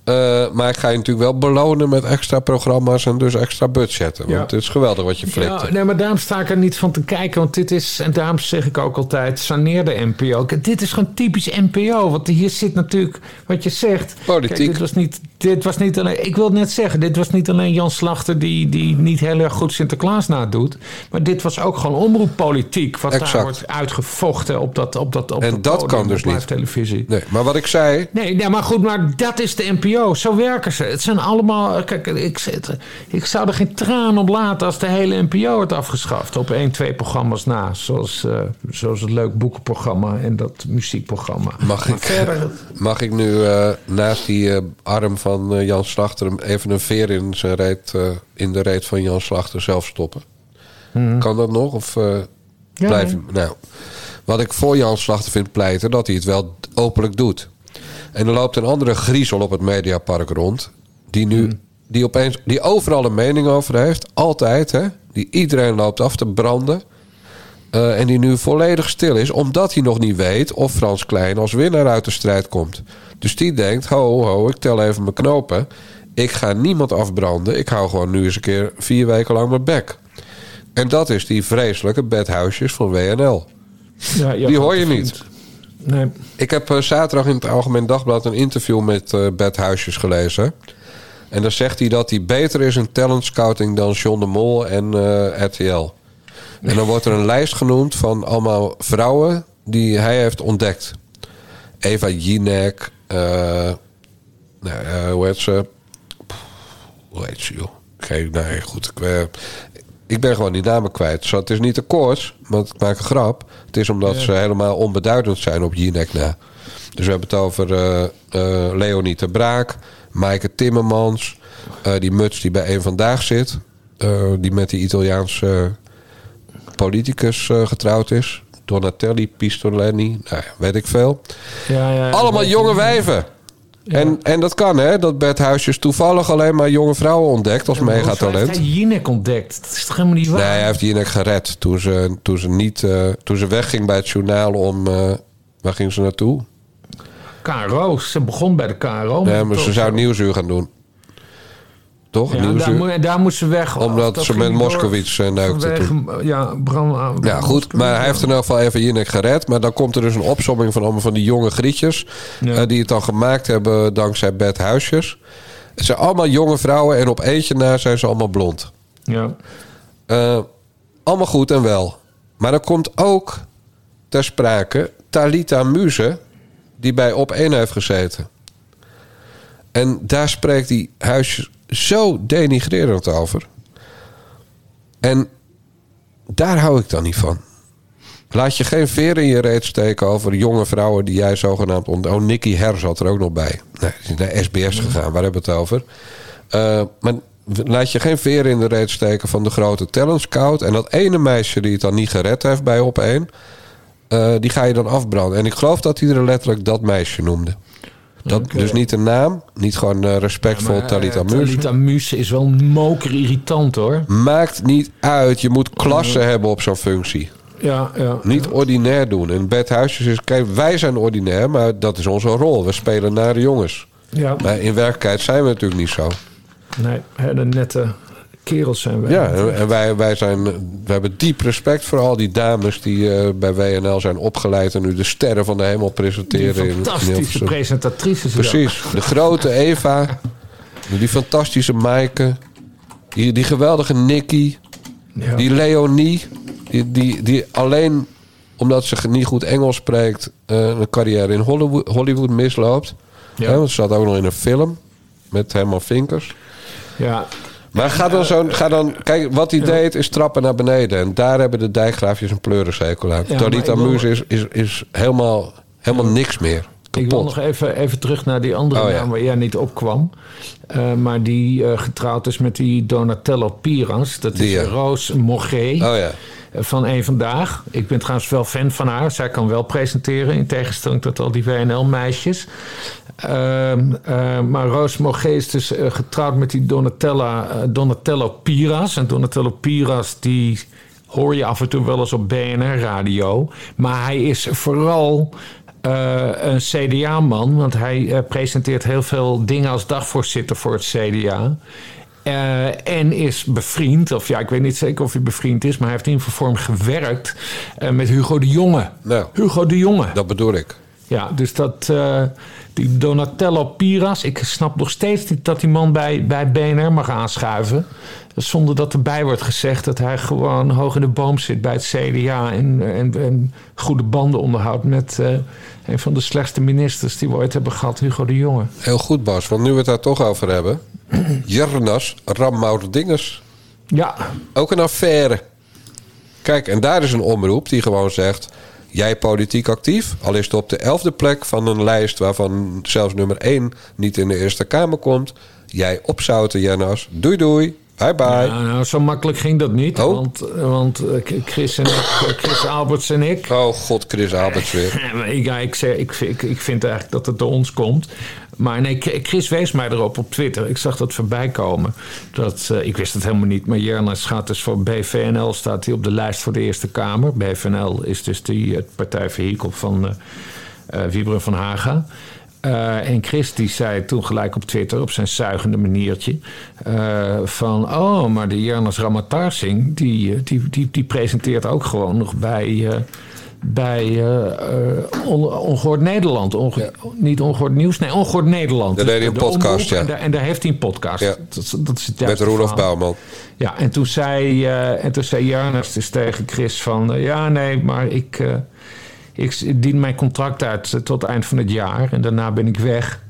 Eh, maar ik ga je natuurlijk wel belonen met extra programma's en dus extra budgetten. Want het is geweldig wat je flikt. Ja, nee, maar daarom sta ik er niet van te kijken. Want dit is, en daarom zeg ik ook altijd, saneer de NPO. Dit is gewoon typisch NPO. Want hier zit natuurlijk, wat je zegt... Politiek. Kijk, dit, was niet, dit was niet alleen, ik wil net zeggen, dit was niet alleen Jan Slachter... die, die niet heel erg goed Sinterklaas nadoet. Maar dit was ook gewoon omroeppolitiek. Wat daar wordt uitgevochten op dat op dat op En dat podium, kan dus niet. televisie. Nee, maar wat ik zei, Nee, nee, maar goed, maar dat is de NPO. Zo werken ze. Het zijn allemaal. Kijk, ik, ik zou er geen traan op laten als de hele NPO wordt afgeschaft. Op één, twee programma's na. Zoals, eh, zoals het leuk boekenprogramma en dat muziekprogramma. mag ik, verder. mag ik nu eh, naast die eh, arm van Jan Slachter... even een veer in, zijn reet, in de reet van Jan Slachter zelf stoppen? Kan dat nog? Of Ja, blijf nee. Nou, wat ik voor Jan Slachter vind pleiten... dat hij het wel openlijk doet. En er loopt een andere griezel op het Mediapark rond... die nu... Die, opeens, die overal een mening over heeft, altijd, hè? Die iedereen loopt af te branden. Eh, en die nu volledig stil is, omdat hij nog niet weet of Frans Klein als winnaar uit de strijd komt. Dus die denkt: ho, ho, ik tel even mijn knopen. Ik ga niemand afbranden. Ik hou gewoon nu eens een keer vier weken lang mijn bek. En dat is die vreselijke bedhuisjes van WNL. Ja, Die hoor je niet. Ik heb eh, zaterdag in het Algemeen Dagblad een interview met eh Bert Huisjes gelezen. En dan zegt hij dat hij beter is in talent scouting dan John de Mol en eh, RTL. En dan wordt er een lijst genoemd van allemaal vrouwen die hij heeft ontdekt. Eva Jinek, nou, hoe heet ze? Hoe heet ze, joh? Nee, goed. Ik, ik ben gewoon die namen kwijt. Zo, het is niet de koorts, want ik maak een grap. Het is omdat ze helemaal onbeduidend zijn op Jinek na. Dus we hebben het over eh, eh, Leonie de Braak, Maaike Timmermans... eh, die muts die bij een Vandaag zit... die met die Italiaanse politicus getrouwd is... Donatelli, Pistoleni, nou, ja, weet ik veel. Ja, ja, Allemaal jonge wijven. En, en dat kan, hè? Dat Bert Huisjes toevallig alleen maar jonge vrouwen ontdekt als Hij megatalent. heeft Jinek ontdekt. Dat is toch helemaal niet waar? Nee, hij heeft Jinek gered toen ze, toen ze, niet, eh, toen ze wegging bij het journaal om... eh, waar ging ze naartoe? KRO. Ze begon bij de KRO. Nee, maar ze zou Nieuwsuur gaan doen. Toch? Ja, daar, moet, daar moest ze weg. Omdat Dat ze met Moskowitz, eh, neukte vanwege, Ja, Bram, Ja, goed. Maar hij heeft in elk geval even Jinek gered. Maar dan komt er dus een opsomming van allemaal van die jonge grietjes... Ja. eh, die het dan gemaakt hebben dankzij Bert Huisjes. Het zijn allemaal jonge vrouwen en op eentje na zijn ze allemaal blond. Ja. Eh, allemaal goed en wel. Maar er komt ook ter sprake Talita Muze... die bij Op 1 heeft gezeten. En daar spreekt die huisjes zo denigrerend over. En daar hou ik dan niet van. Laat je geen veer in je reet steken over jonge vrouwen die jij zogenaamd ont... Oh, Nicky Her zat er ook nog bij. Nee, die is naar SBS gegaan, waar hebben we het over? Eh, maar laat je geen veer in de reet steken van de grote talent scout. En dat ene meisje die het dan niet gered heeft bij op één... eh, die ga je dan afbranden. En ik geloof dat hij er letterlijk dat meisje noemde. Dat, Dus niet de naam, niet gewoon eh, respectvol Talita eh, Muze. Talita Muze is wel moker irritant hoor. Maakt niet uit. Je moet klasse hebben op zo'n functie. Ja, ja. Niet ordinair doen. En Bert Huisjes is... Kijk, wij zijn ordinair, maar dat is onze rol. We spelen naar de jongens. ja. Maar in werkelijkheid zijn we natuurlijk niet zo. Nee, hele nette kerels zijn wij. Ja, en wij, wij zijn... We hebben diep respect voor al die dames die eh, bij WNL zijn opgeleid... en nu de sterren van de hemel Die presenteren. in- in fantastische Hilversum. presentatrices. Precies. De grote Eva. Die fantastische Maaike. Die, die geweldige Nicky. Ja. Die Leonie. Die, die, die alleen omdat ze niet goed Engels spreekt... eh, een carrière in Hollywood, Hollywood misloopt. Ja. Want ze zat ook nog in een film. Met Herman Vinkers. ja. Maar ga dan zo, ga dan, kijk, wat hij deed is trappen naar beneden. En daar hebben de dijkgraafjes een pleurenzekel aan. Ja, wil- Muze is, is, is helemaal, helemaal niks meer. Ik wil nog even, even terug naar die andere Oh, ja. naam waar jij niet opkwam. Eh, maar die eh, getrouwd is met die Donatello Piras. Dat Die, is ja. Roos Mogé. Oh ja. eh, Van Eén Vandaag. Ik ben trouwens wel fan van haar. Zij kan wel presenteren. In tegenstelling tot al die WNL-meisjes. Ehm, eh, maar Roos Mogé is dus eh, getrouwd met die Donatella, eh, Donatello Piras. En Donatello Piras die hoor je af en toe wel eens op BNR-radio. Maar hij is vooral eh, een CDA-man, want hij eh, presenteert heel veel dingen als dagvoorzitter voor het CDA. Eh, en is bevriend, of ja, ik weet niet zeker of hij bevriend is, maar hij heeft in ieder geval gewerkt met Hugo de Jonge. Nou, Hugo de Jonge. dat bedoel ik. Ja, dus dat, die Donatello Piras, ik snap nog steeds niet dat die man bij, bij BNR mag aanschuiven. Zonder dat erbij wordt gezegd dat hij gewoon hoog in de boom zit bij het CDA en, en, en goede banden onderhoudt met eh, een van de slechtste ministers die we ooit hebben gehad, Hugo de Jonge. Heel goed, Bas. Want nu we het daar toch over hebben. Jernas Rammouderdingers. Ja, Ook een affaire. Kijk, en daar is een omroep die gewoon zegt... jij politiek actief, al is het op de elfde plek van een lijst... waarvan zelfs nummer 1 niet in de Eerste Kamer komt... jij opzouten, Jernas. Doei doei. Bye bye. Ja, nou, zo makkelijk ging dat niet. Oh. Want, want eh, Chris, en ik, eh, Chris Alberts en ik. Oh god, Chris Alberts weer. Ja, ik, zeg, ik, ik, ik vind eigenlijk dat het door ons komt. Maar nee, Chris wees mij erop op Twitter. Ik zag dat voorbij komen. Dat, eh, ik wist het helemaal niet. Maar Jernas gaat dus voor BVNL, staat hij op de lijst voor de Eerste Kamer. BVNL is dus die partijvehikel van Wiebren van Haga. En Chris die zei toen gelijk op Twitter op zijn zuigende maniertje... van, oh, maar de Jernas Ramatarsing... Die, die, die, die presenteert ook gewoon nog bij... bij On- Ongehoord Nederland. Onge- Niet Ongehoord Nieuws, nee, Ongehoord Nederland. Daar deed hij een De podcast, ja. En daar, en daar heeft hij een podcast. Ja. Dat, is- dat is het Met Roelof. Bouwman. Ja, en toen zei, en toen zei dus tegen Chris van... ja, nee, maar ik, ik dien mijn contract uit tot het eind van het jaar. En daarna ben ik weg.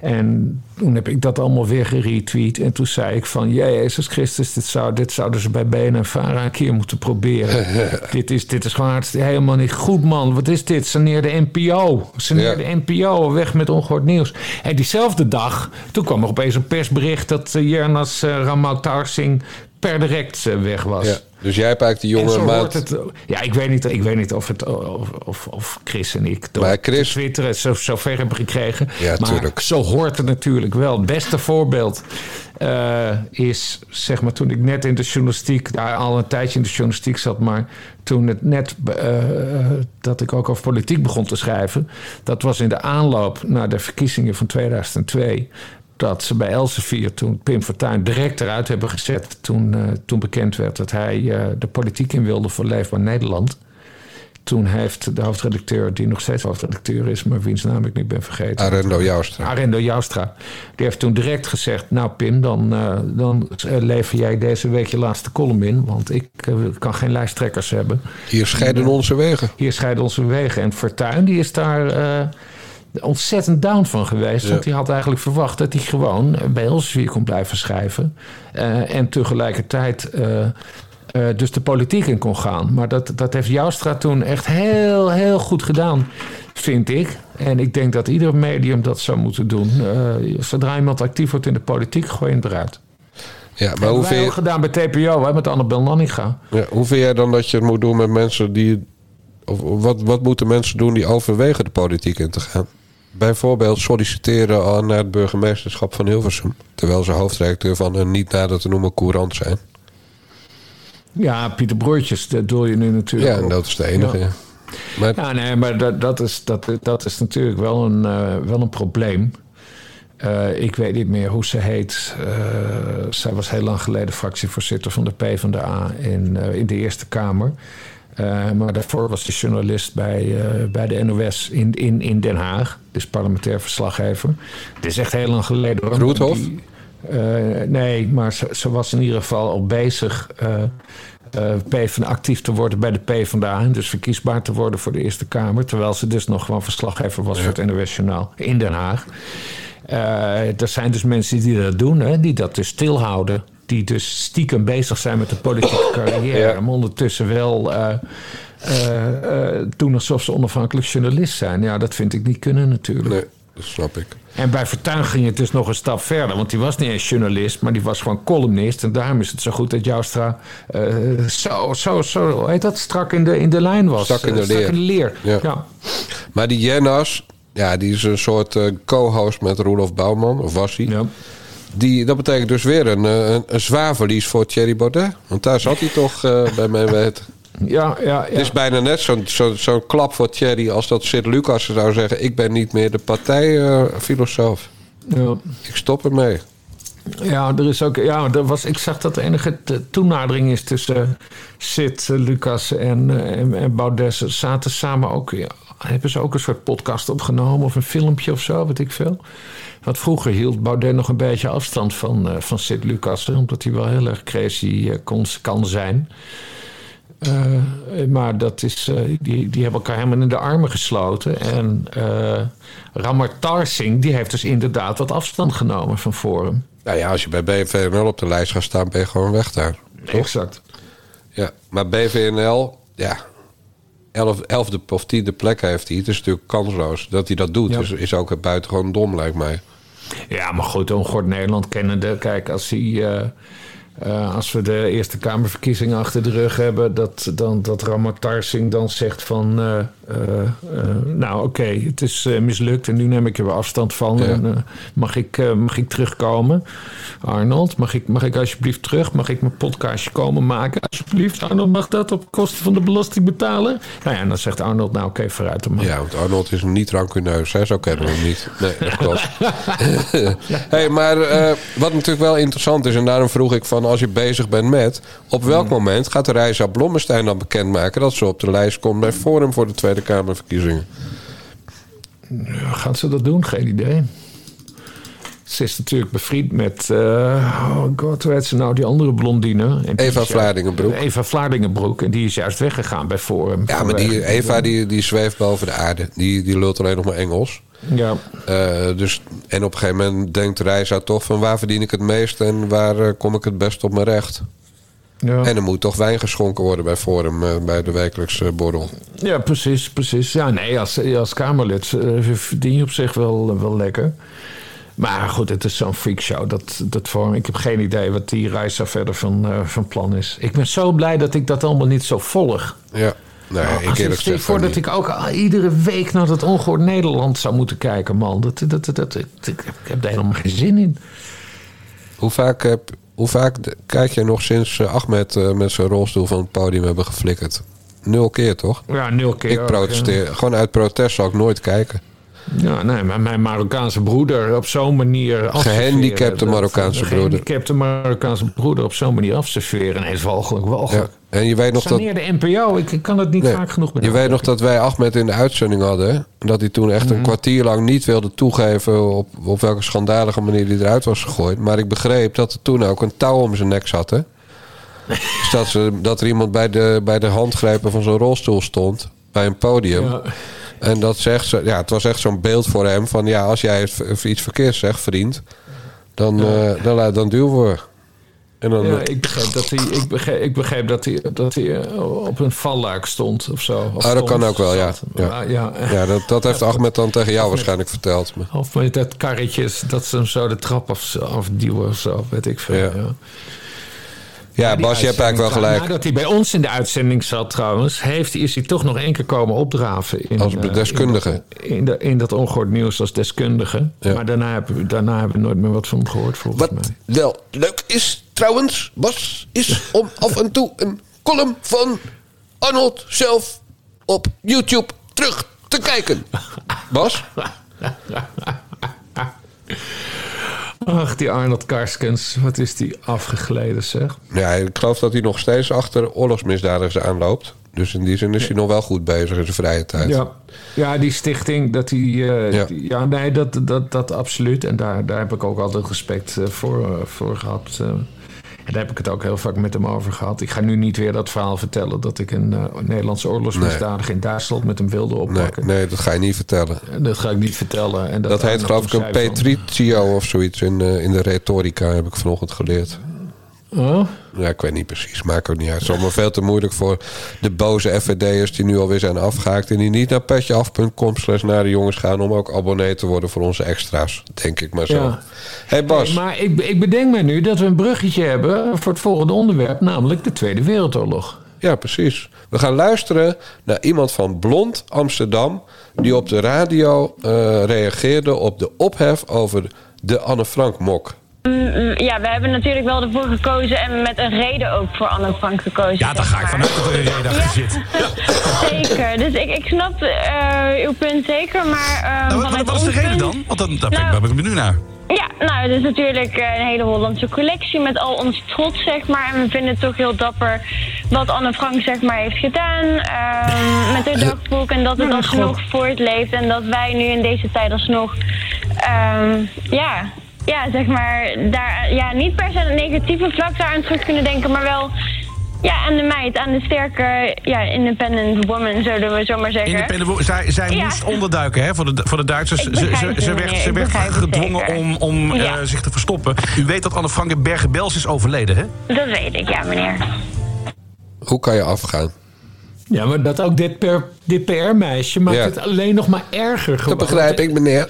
En toen heb ik dat allemaal weer geretweet. En toen zei ik van... Jezus Christus, dit, zou, dit zouden ze bij BNNVARA een keer moeten proberen. dit, is, dit is gewoon helemaal niet goed, man. Wat is dit? Saneer de NPO. Saneer Ja. de NPO, weg met ongehoord nieuws. En diezelfde dag, toen kwam er opeens een persbericht... dat uh, Jernas uh, Ramatarsing per direct eh, weg was. Ja. Dus jij hebt eigenlijk die zo maat... hoort het. Ja, ik weet niet, ik weet niet of, het, of, of, of Chris en ik door Maar Chris- Twitter het zo, zo ver hebben gekregen. Ja, maar tuurlijk. zo hoort het natuurlijk wel. Het beste voorbeeld eh, is, zeg maar, toen ik net in de journalistiek, daar al een tijdje in de journalistiek zat, maar toen het net eh, dat ik ook over politiek begon te schrijven, dat was in de aanloop naar de verkiezingen van 2002 dat ze bij Elsevier toen Pim Fortuyn direct eruit hebben gezet... toen, uh, toen bekend werd dat hij uh, de politiek in wilde voor Leefbaar Nederland. Toen heeft de hoofdredacteur, die nog steeds hoofdredacteur is... maar wiens naam ik niet ben vergeten... Arendo Joustra. Arendo Joustra. Die heeft toen direct gezegd... nou Pim, dan, uh, dan lever jij deze week je laatste column in... want ik kan geen lijsttrekkers hebben. Hier scheiden onze wegen. Hier scheiden onze wegen. En Fortuyn die is daar ontzettend down van geweest. Ja. Want hij had eigenlijk verwacht dat hij gewoon bij Elsevier kon blijven schrijven. Uh, en tegelijkertijd uh, uh, dus de politiek in kon gaan. Maar dat, dat heeft Joustra toen echt heel, heel goed gedaan, vind ik. En ik denk dat ieder medium dat zou moeten doen. zodra iemand actief wordt in de politiek, gooi je hem eruit. Ja, maar hoe vind je... gedaan bij TPO, hè, met Annabel Nanninga. Ja, hoe vind jij dan dat je het moet doen met mensen die... Of wat, wat moeten mensen doen die overwegen de politiek in te gaan? Bijvoorbeeld solliciteren aan naar het burgemeesterschap van Hilversum. Terwijl ze hoofdredacteur van een niet nader te noemen courant zijn. Ja, Pieter Broertjes, dat doe je nu natuurlijk. Ja, en dat is de enige. Ja, maar, ja nee, maar dat, dat, is, dat, dat is natuurlijk wel een, uh, wel een probleem. Uh, ik weet niet meer hoe ze heet. Uh, zij was heel lang geleden fractievoorzitter van de PvdA in, in de Eerste Kamer. Uh, maar daarvoor was hij journalist bij, uh, bij de NOS in, in, in Den Haag. Dus parlementair verslaggever. Het is echt heel lang geleden. Roethoff? Uh, nee, maar ze, ze, was in ieder geval al bezig PvdA, actief te worden bij de PvdA. En dus verkiesbaar te worden voor de Eerste Kamer. Terwijl ze dus nog gewoon verslaggever was ja. voor het NOS Journaal in Den Haag. er zijn dus mensen die dat doen, hè, die dat dus stilhouden die dus stiekem bezig zijn met de politieke carrière, ja. maar ondertussen wel uh, uh, uh, doen alsof ze onafhankelijk journalist zijn. Ja, dat vind ik niet kunnen natuurlijk. Nee, dat snap ik. En bij Fortuyn ging het dus nog een stap verder, want die was niet eens journalist, maar die was gewoon columnist. En daarom is het zo goed dat Joustra zo, zo, zo, hoe heet dat, strak in de, in de lijn was. Strak in de leer. In de leer. Ja. ja. Maar die Jennas, ja, die is een soort co-host met Roelof Bouwman, of was hij? Ja. Die, dat betekent dus weer een, een, een zwaar verlies voor Thierry Baudet. Want daar zat hij toch uh, bij mijn weten. Ja, ja, Het is bijna net zo'n zo, zo'n klap voor Thierry als dat Sint-Lucas zou zeggen... ik ben niet meer de partijfilosoof. ja. ik stop ermee. Ja, er is ook. Ja, er was, ik zag dat er enige toenadering is tussen uh, Sid, eh, Lucas en, eh, en, en Baudet. Ze zaten samen ook. Ja, hebben ze ook een soort podcast opgenomen of een filmpje of zo, weet ik veel. Want vroeger hield Baudet nog een beetje afstand van, eh, van Sid Lucas, hè, omdat hij wel heel erg crazy eh, kon, kan zijn. Eh, maar dat is, die, die hebben elkaar helemaal in de armen gesloten. En eh Ramatar Singh, die heeft dus inderdaad wat afstand genomen van Forum. Nou ja, als je bij BVNL op de lijst gaat staan, ben je gewoon weg daar. Exact. Ja, maar BVNL, ja, elf, elfde of tiende plek heeft hij. Het is natuurlijk kansloos dat hij dat doet. Ja. Dus is ook buitengewoon dom, lijkt mij. Ja, maar goed, Ongehoord Nederland kennende. Kijk, als, hij, eh, eh, als we de Eerste Kamerverkiezingen achter de rug hebben... dat, dan, dat Ramatar Singh dan zegt van... eh, nou, oké, het is eh, mislukt en nu neem ik er weer afstand van. Ja. En, eh, mag, ik, eh, mag ik terugkomen? Arnold, mag ik, mag ik alsjeblieft terug? Mag ik mijn podcastje komen maken? Alsjeblieft, Arnold, mag dat op kosten van de belasting betalen? Nou ja, en dan zegt Arnold, nou oké, vooruit dan maar. Ja, want Arnold is niet rancuneus, hè? zo kennen we hem niet. Nee, dat klopt. hey, maar eh, wat natuurlijk wel interessant is, en daarom vroeg ik van als je bezig bent met, op welk moment gaat de Reisa Blommestein dan bekendmaken dat ze op de lijst komt bij Forum voor de Tweede Kamerverkiezingen? Ja, gaat ze dat doen? Geen idee. Ze is natuurlijk bevriend met... eh, oh god, hoe heet ze nou? Die andere blondine. En Eva is Vlaardingenbroek. Eva Vlaardingenbroek. En die is juist weggegaan bij Forum. Ja, maar die Eva die, die zweeft boven de aarde. Die, die lult alleen nog maar Engels. Ja, Eh, dus, en op een gegeven moment denkt Reisa toch van waar verdien ik het meest en waar eh, kom ik het best op mijn recht. Ja. En er moet toch wijn geschonken worden bij Forum, eh, bij de wekelijkse borrel. ja, precies, precies. Ja, nee, als, als Kamerlid eh, verdien je op zich wel, wel lekker. Maar goed, het is zo'n freakshow. Dat, dat voor, ik heb geen idee wat die reis daar verder van, eh, van plan is. Ik ben zo blij dat ik dat allemaal niet zo volg. Ja, nee, ik Als ik eerlijk gezegd voor dat ik ook iedere week naar dat ongehoord Nederland zou moeten kijken, man. Dat, dat, dat, dat, ik, ik heb daar helemaal geen zin in. Hoe vaak, heb, hoe vaak kijk jij nog sinds eh, Ahmed eh, met zijn rolstoel van het podium hebben geflikkerd? Nul keer, toch? Ja, nul keer. Ik ook, protesteer. Gewoon uit protest zal ik nooit kijken. Ja, nee, maar mijn Marokkaanse broeder op zo'n manier Gehandicapte Marokkaanse broeder. Gehandicapte Marokkaanse broeder op zo'n manier afserveren. Nee, is walgelijk, Ja. En je weet nog dat... De NPO, ik, ik kan het niet Nee. vaak genoeg Je benadrukken. weet nog dat wij Ahmed in de uitzending hadden. En dat hij toen echt Mhm. een kwartier lang niet wilde toegeven op, op welke schandalige manier hij eruit was gegooid. Maar ik begreep dat er toen ook een touw om zijn nek zat. Hè? dus dat, ze, dat er iemand bij de, bij de handgrepen van zijn rolstoel stond. Bij een podium. Ja. En dat zegt ze, ja, het was echt zo'n beeld voor hem van ja, als jij iets verkeerds zegt, vriend, dan, eh, dan, dan duwen we. En dan, Ja, ik begreep dat hij, ik begreep, ik begreep dat hij, dat hij eh, op een valluik stond of zo. Of Ah, dat kan ook wel, ja. Ja. Ja, ja, dat, dat heeft Ahmed dan tegen jou waarschijnlijk verteld. Maar- Of met dat karretje, dat ze hem zo de trap af, afduwen of zo, weet ik veel. Ja. Ja. Bas, je hebt eigenlijk wel gelijk. Nadat hij bij ons in de uitzending zat trouwens, heeft, is hij toch nog één keer komen opdraven. In, Als eh, deskundige. In, dat, in, de, in dat ongehoord nieuws als deskundige. Maar daarna hebben, we, daarna hebben we nooit meer wat van hem gehoord, volgens Wat mij. wel leuk is trouwens, Bas, is om af en toe een column van Arnold zelf op YouTube terug te kijken. Bas? Ach, die Arnold Karskens, wat is die afgegleden zeg. Ja, ik geloof dat hij nog steeds achter oorlogsmisdadigers aanloopt. Dus in die zin is hij nog wel goed bezig in zijn vrije tijd. Ja, ja die stichting, dat die, eh, Ja. die- ja, nee, dat, dat, dat absoluut. En daar, daar heb ik ook altijd respect eh, voor, eh, voor gehad. En daar heb ik het ook heel vaak met hem over gehad. Ik ga nu niet weer dat verhaal vertellen dat ik een eh, Nederlandse oorlogsmisdadiger in Duitsland met hem wilde oppakken. nee, dat ga je niet vertellen. En Dat ga ik niet vertellen. En dat, Dat heet geloof ik een van- petritio of zoiets in, eh, in de retorica, heb ik vanochtend geleerd. Oh? Ja, ik weet niet precies. Maakt ook niet uit. Het is allemaal veel te moeilijk voor de boze FVD'ers die nu alweer zijn afgehaakt. En die niet naar petjeaf.com slash naar de jongens gaan om ook abonnee te worden voor onze extra's. Denk ik maar zo. Ja. hey Bas. Maar ik, ik bedenk me nu dat we een bruggetje hebben voor het volgende onderwerp, namelijk de Tweede Wereldoorlog. Ja, precies. We gaan luisteren naar iemand van Blond Amsterdam... die op de radio eh, reageerde op de ophef over de Anne Frank mok. Mm, ja, we hebben natuurlijk wel ervoor gekozen en met een reden ook voor Anne Frank gekozen. Ja, daar ga ik vanuit dat er een reden achter zit. Zeker, dus ik, ik snap eh, uw punt zeker, maar... eh, Nou, wat, is de reden punt- dan? Want dan, daar ben ik- Nou, ik benieuwd naar. Ja, nou, het is natuurlijk eh, een hele Hollandse collectie met al ons trots, zeg maar. En we vinden het toch heel dapper wat Anne Frank, zeg maar, heeft gedaan ehm, met haar dagboek. En dat het alsnog voortleeft en dat wij nu in deze tijd alsnog, ehm, ja, ja, zeg maar, daar, ja, niet per se aan het negatieve vlak daar aan terug kunnen denken, maar wel... Ja, aan de meid, aan de sterke, ja, independent woman, zullen we zo maar zeggen. Independent Wo- zij zij Ja. moest onderduiken hè, voor, de, voor de Duitsers. Ze, ze, ze werd, ze werd gedwongen zeker. om, om eh, zich te verstoppen. U weet dat Anne Frank in Bergen-Belsen is overleden, hè? Dat weet ik, ja, meneer. Hoe kan je afgaan? Ja, maar dat ook dit, per, dit PR-meisje maakt Ja. het alleen nog maar erger gewoon. Dat begrijp ik, meneer.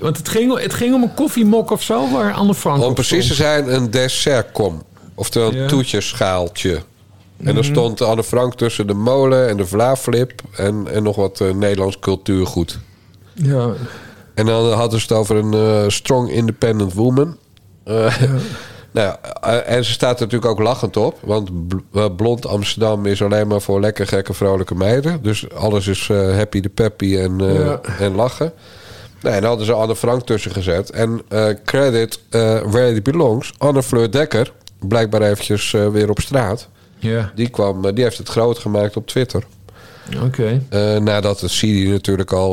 Want het ging, het ging om een koffiemok of zo waar Anne Frank Om precies te zijn, een dessertkom. Oftewel een toetjeschaaltje. En er Mhm. stond Anne Frank tussen de molen en de vlaaflip... en, en nog wat eh, Nederlands cultuurgoed. Ja, En dan hadden ze het over een eh, strong independent woman. Nou, ja, eh, en ze staat er natuurlijk ook lachend op. Want bl- blond Amsterdam is alleen maar voor lekker gekke vrolijke meiden. Dus alles is happy de peppy en, Ja. en lachen. En dan hadden ze Anne Frank tussen gezet. En eh, credit eh, where it belongs. Anne Fleur Dekker, blijkbaar eventjes eh, weer op straat. ja, Die, kwam, die heeft het groot gemaakt op Twitter. oké. Nadat het CIDI natuurlijk al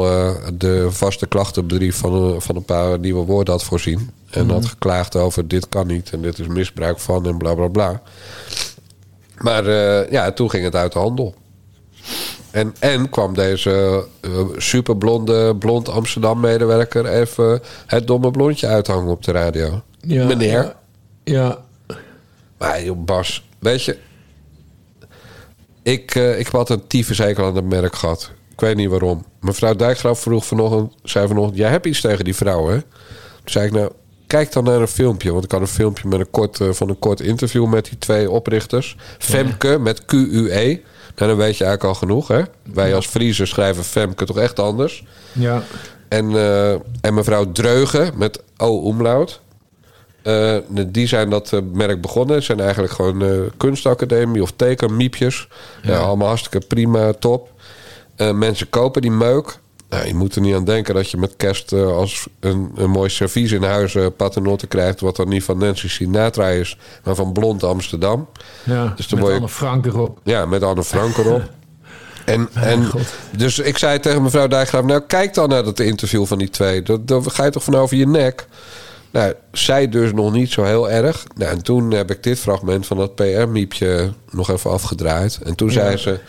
de vaste klachtenbrief van, een- van een paar nieuwe woorden had voorzien. En had geklaagd over dit kan niet en dit is misbruik van en bla bla bla. Maar ja, toen ging het uit de handel. En, en kwam deze eh, superblonde, blond Amsterdam-medewerker even het domme blondje uithangen op de radio. Ja, Meneer. Ja, Maar joh, Bas, weet je... Ik, eh, ik altijd een tyfushekel aan het merk gehad. Ik weet niet waarom. Mevrouw Dijkgraaf vroeg vanochtend, zei vanochtend... jij hebt iets tegen die vrouw, hè? Toen zei ik, nou, kijk dan naar een filmpje. Want ik had een filmpje met een kort, eh, van een kort interview... met die twee oprichters. Femke met Q-U-E. Nou, dan weet je eigenlijk al genoeg, hè? Wij als Friese schrijven Femke toch echt anders. ja. En, eh, en mevrouw Dreugen met O-umlaut. Eh, die zijn dat eh, merk begonnen. Het zijn eigenlijk gewoon kunstacademie of tekenmiepjes. Ja. allemaal hartstikke prima, top. Mensen kopen die meuk. Nou, je moet er niet aan denken dat je met kerst eh, als een, een mooi servies in huis eh paternotte krijgt... wat dan niet van Nancy Sinatra is, maar van Blond Amsterdam. ja. Dus dan met je- Anne Frank erop. Ja, met Anne Frank erop. En, en dus ik zei tegen mevrouw Dijkgraaf... nou, kijk dan naar dat interview van die twee. Dat, dat ga je toch van over je nek? Nou, zij dus nog niet zo heel erg. Nou, en toen heb ik dit fragment van dat PR-miepje nog even afgedraaid. En toen zei ze,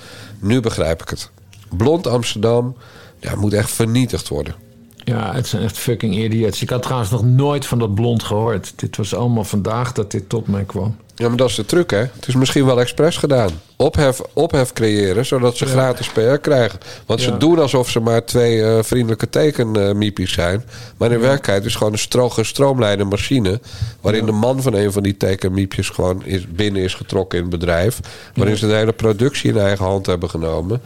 nu begrijp ik het. Blond Amsterdam ja, moet echt vernietigd worden. Ja, het zijn echt fucking idiots. Ik had trouwens nog nooit van dat blond gehoord. Dit was allemaal vandaag dat dit tot mij kwam. Ja, maar dat is de truc, hè? Het is misschien wel expres gedaan. Ophef, ophef creëren, zodat ze Ja. gratis PR krijgen. Want ze doen alsof ze maar twee eh, vriendelijke tekenmiepies zijn. Maar in werkelijkheid is het gewoon een stro gestroomlijnde machine... waarin de man van een van die tekenmiepjes gewoon is, binnen is getrokken in het bedrijf. Waarin ze de hele productie in eigen hand hebben genomen.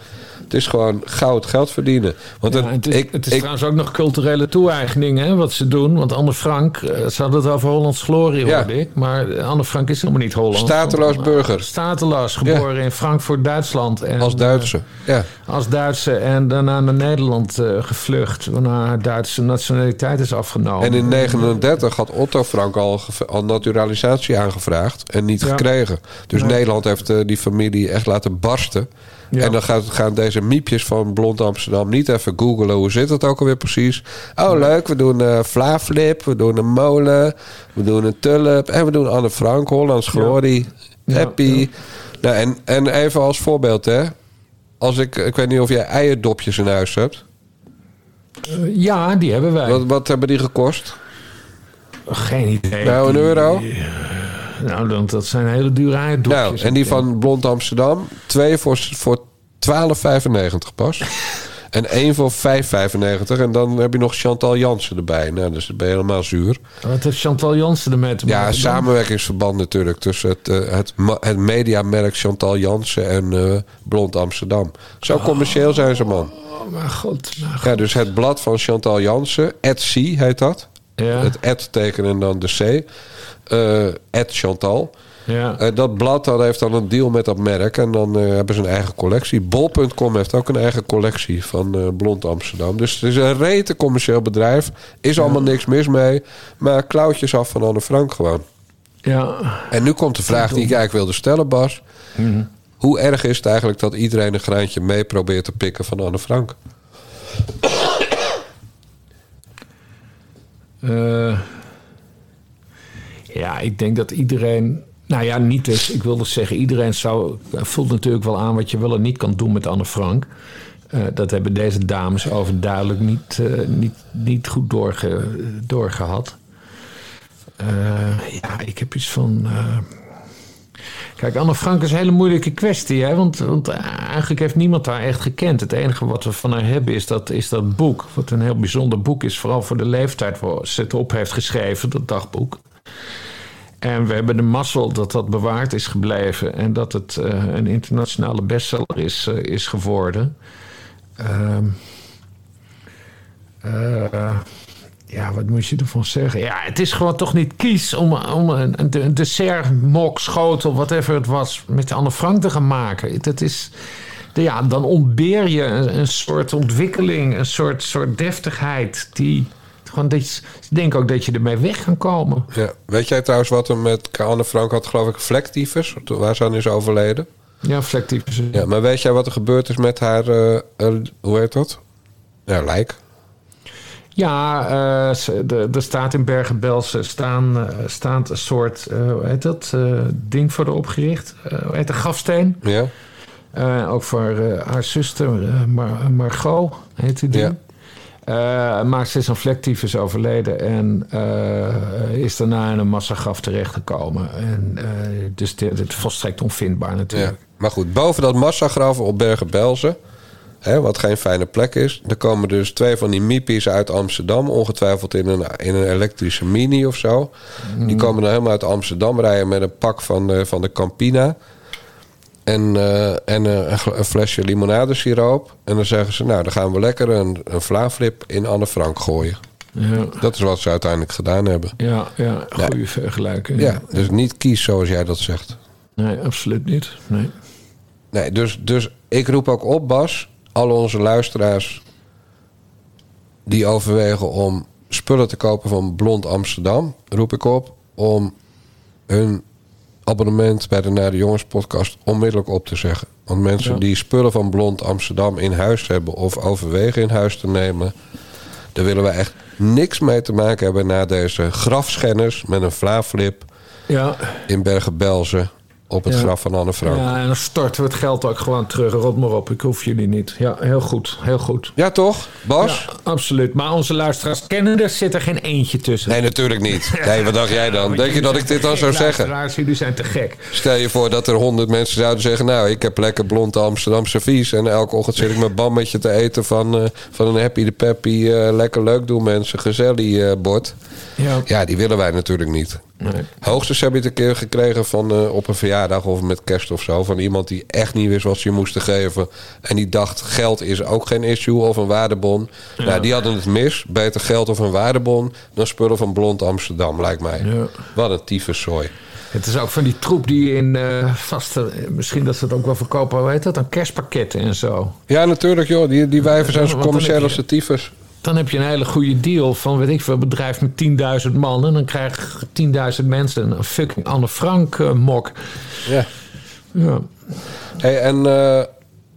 Het is gewoon goud geld verdienen. Want Ja, het- is, ik, het is ik- trouwens ook nog culturele toe-eigening, hè, wat ze doen. Want Anne Frank, eh, ze hadden het over Hollands glorie, Ja. hoorde ik. Maar Anne Frank is helemaal niet Hollands. Stateloos burger. Stateloos, geboren in Frankfurt, Duitsland. En, als Duitse, ja. eh, als Duitse en daarna naar Nederland eh, gevlucht. Waarna haar Duitse nationaliteit is afgenomen. En in 39 had Otto Frank al, al naturalisatie aangevraagd en niet gekregen. Dus. Nederland heeft eh, die familie echt laten barsten. Ja. En dan gaat, gaan deze miepjes van Blond Amsterdam niet even googlen hoe zit het ook alweer precies. Oh leuk, we doen eh Vlaaflip, we doen een molen, we doen een tulp en we doen Anne Frank, Hollands Glory, Ja, Happy. ja. Nou, en, en even als voorbeeld hè. Als ik, ik weet niet of jij eierdopjes in huis hebt. Eh, ja, die hebben wij. Wat, wat hebben die gekost? Geen idee. Nou, een euro? Nou, dan, dat zijn hele dure eierdopjes. Nou, en die van Blond Amsterdam, twee voor, voor 12,95 pas. en één voor 5,95. En dan heb je nog Chantal Jansen erbij. Nou, dus dan ben je helemaal zuur. Wat heeft Chantal Jansen ermee te maken? Ja, samenwerkingsverband natuurlijk tussen het, eh, het, het mediamerk Chantal Jansen en eh, Blond Amsterdam. Zo commercieel zijn ze, man. Oh, mijn god. mijn god. Ja, dus het blad van Chantal Jansen, Etsy heet dat. het ad tekenen en dan de C. eh ad Chantal. Ja. Eh, dat blad dat heeft dan een deal met dat merk. En dan eh, hebben ze een eigen collectie. Bol.com heeft ook een eigen collectie van Blond Amsterdam. Dus het is een rete commercieel bedrijf. Is allemaal niks mis mee. Maar klauwtjes af van Anne Frank gewoon. Ja. En nu komt de vraag die ik eigenlijk wilde stellen, Bas. Mhm. Hoe erg is het eigenlijk dat iedereen een graantje mee probeert te pikken van Anne Frank? Eh, ja, ik denk dat iedereen. Nou ja, niet dus. Ik wilde zeggen, iedereen zou, voelt natuurlijk wel aan wat je wel en niet kan doen met Anne Frank. Eh, dat hebben deze dames overduidelijk niet, eh, niet, niet goed doorge, doorgehad. Eh, ja, ik heb iets van. eh, Kijk, Anne Frank is een hele moeilijke kwestie. Hè? Want, want eigenlijk heeft niemand haar echt gekend. Het enige wat we van haar hebben is dat, is dat boek. Wat een heel bijzonder boek is. Vooral voor de leeftijd waar ze het op heeft geschreven, dat dagboek. En we hebben de mazzel dat dat bewaard is gebleven. En dat het eh, een internationale bestseller is, eh, is geworden. Ehm, eh, ja, wat moet je ervan zeggen? Ja, het is gewoon toch niet kies om, om een, een, een dessert, mok, schotel, whatever het was, met Anne Frank te gaan maken. Dat is, ja, dan ontbeer je een, een soort ontwikkeling, een soort, soort deftigheid. Die, gewoon dat je, ik denk ook dat je ermee weg kan komen. Ja. Weet jij trouwens wat er met Anne Frank had, geloof ik, vlektyfus, waar ze aan is overleden? Ja, vlektyfus. Ja, maar weet jij wat er gebeurd is met haar, eh, eh, hoe heet dat? Ja, lijk. Ja, eh, ze- de- er staat in Bergen-Belsen staan, eh, staat een soort, eh, hoe heet dat, eh, ding voor de opgericht. Eh, hoe heet de grafsteen. Ja. Eh, ook voor eh, haar zuster eh, Mar- Margot, heet die ding. Ja. Eh, maar ze is een vlektyfus overleden en eh, is daarna in een massagraf terechtgekomen. En, eh, dus dit, dit is volstrekt onvindbaar Ja. natuurlijk. Maar goed, boven dat massagraf op Bergen-Belsen, hè, wat geen fijne plek is, er komen dus twee van die miepies uit Amsterdam, ongetwijfeld in een, in een elektrische mini of zo. Die komen dan helemaal uit Amsterdam rijden met een pak van de, van de Campina. En, eh, en eh, een, flesje limonadesiroop. En dan zeggen ze, nou, dan gaan we lekker een, een vlaaflip in Anne Frank gooien. Ja, Dat is wat ze uiteindelijk gedaan hebben. ja, ja goede vergelijking. Ja, dus niet kies zoals jij dat zegt. Nee, absoluut niet. Nee. Nee, dus, dus ik roep ook op, Bas, al onze luisteraars die overwegen om spullen te kopen van Blond Amsterdam, roep ik op om hun abonnement bij de Naar de Jongens podcast onmiddellijk op te zeggen. Want mensen Ja. die spullen van Blond Amsterdam in huis hebben of overwegen in huis te nemen, daar willen we echt niks mee te maken hebben na deze grafschennis met een vlaaflip Ja, in Bergen-Belsen op het Ja. graf van Anne Frank. ja, en dan storten we het geld ook gewoon terug. Rot maar op, ik hoef jullie niet. Ja, heel goed, heel goed. Ja, toch, Bas? Ja, absoluut. Maar onze luisteraars kennen er, zit er geen eentje tussen. Nee, natuurlijk niet. Nee, wat dacht jij dan? Denk je dat ik dit dan zou zeggen? luisteraars, Jullie zijn te gek. Stel je voor dat er honderd mensen zouden zeggen... nou, ik heb lekker blond Amsterdam servies... en elke ochtend zit ik mijn bammetje te eten van, eh, van een Happy de Peppy... eh, lekker leuk doen mensen, gezellig eh, bord. Ja, Ja, die willen wij natuurlijk niet. Nee. Hoogstens heb je het een keer gekregen van, eh, op een verjaardag of met kerst of zo... van iemand die echt niet wist wat ze je moesten geven... en die dacht, geld is ook geen issue of een waardebon. Nou, die hadden het mis. Beter geld of een waardebon... dan spullen van Blond Amsterdam, lijkt mij. Ja. Wat een tyfuszooi. Het is ook van die troep die in eh vaste... Misschien dat ze het ook wel verkopen, hoe heet dat? Dan kerstpakketten en zo. Ja, natuurlijk, joh. Die, die wijven zijn Ja, zo commercieel als de tyfus. Dan heb je een hele goede deal van, weet ik veel, een bedrijf met 10.000 man. En dan krijgen 10.000 mensen een fucking Anne Frank eh, mok. Ja. Ja. Hey, en eh,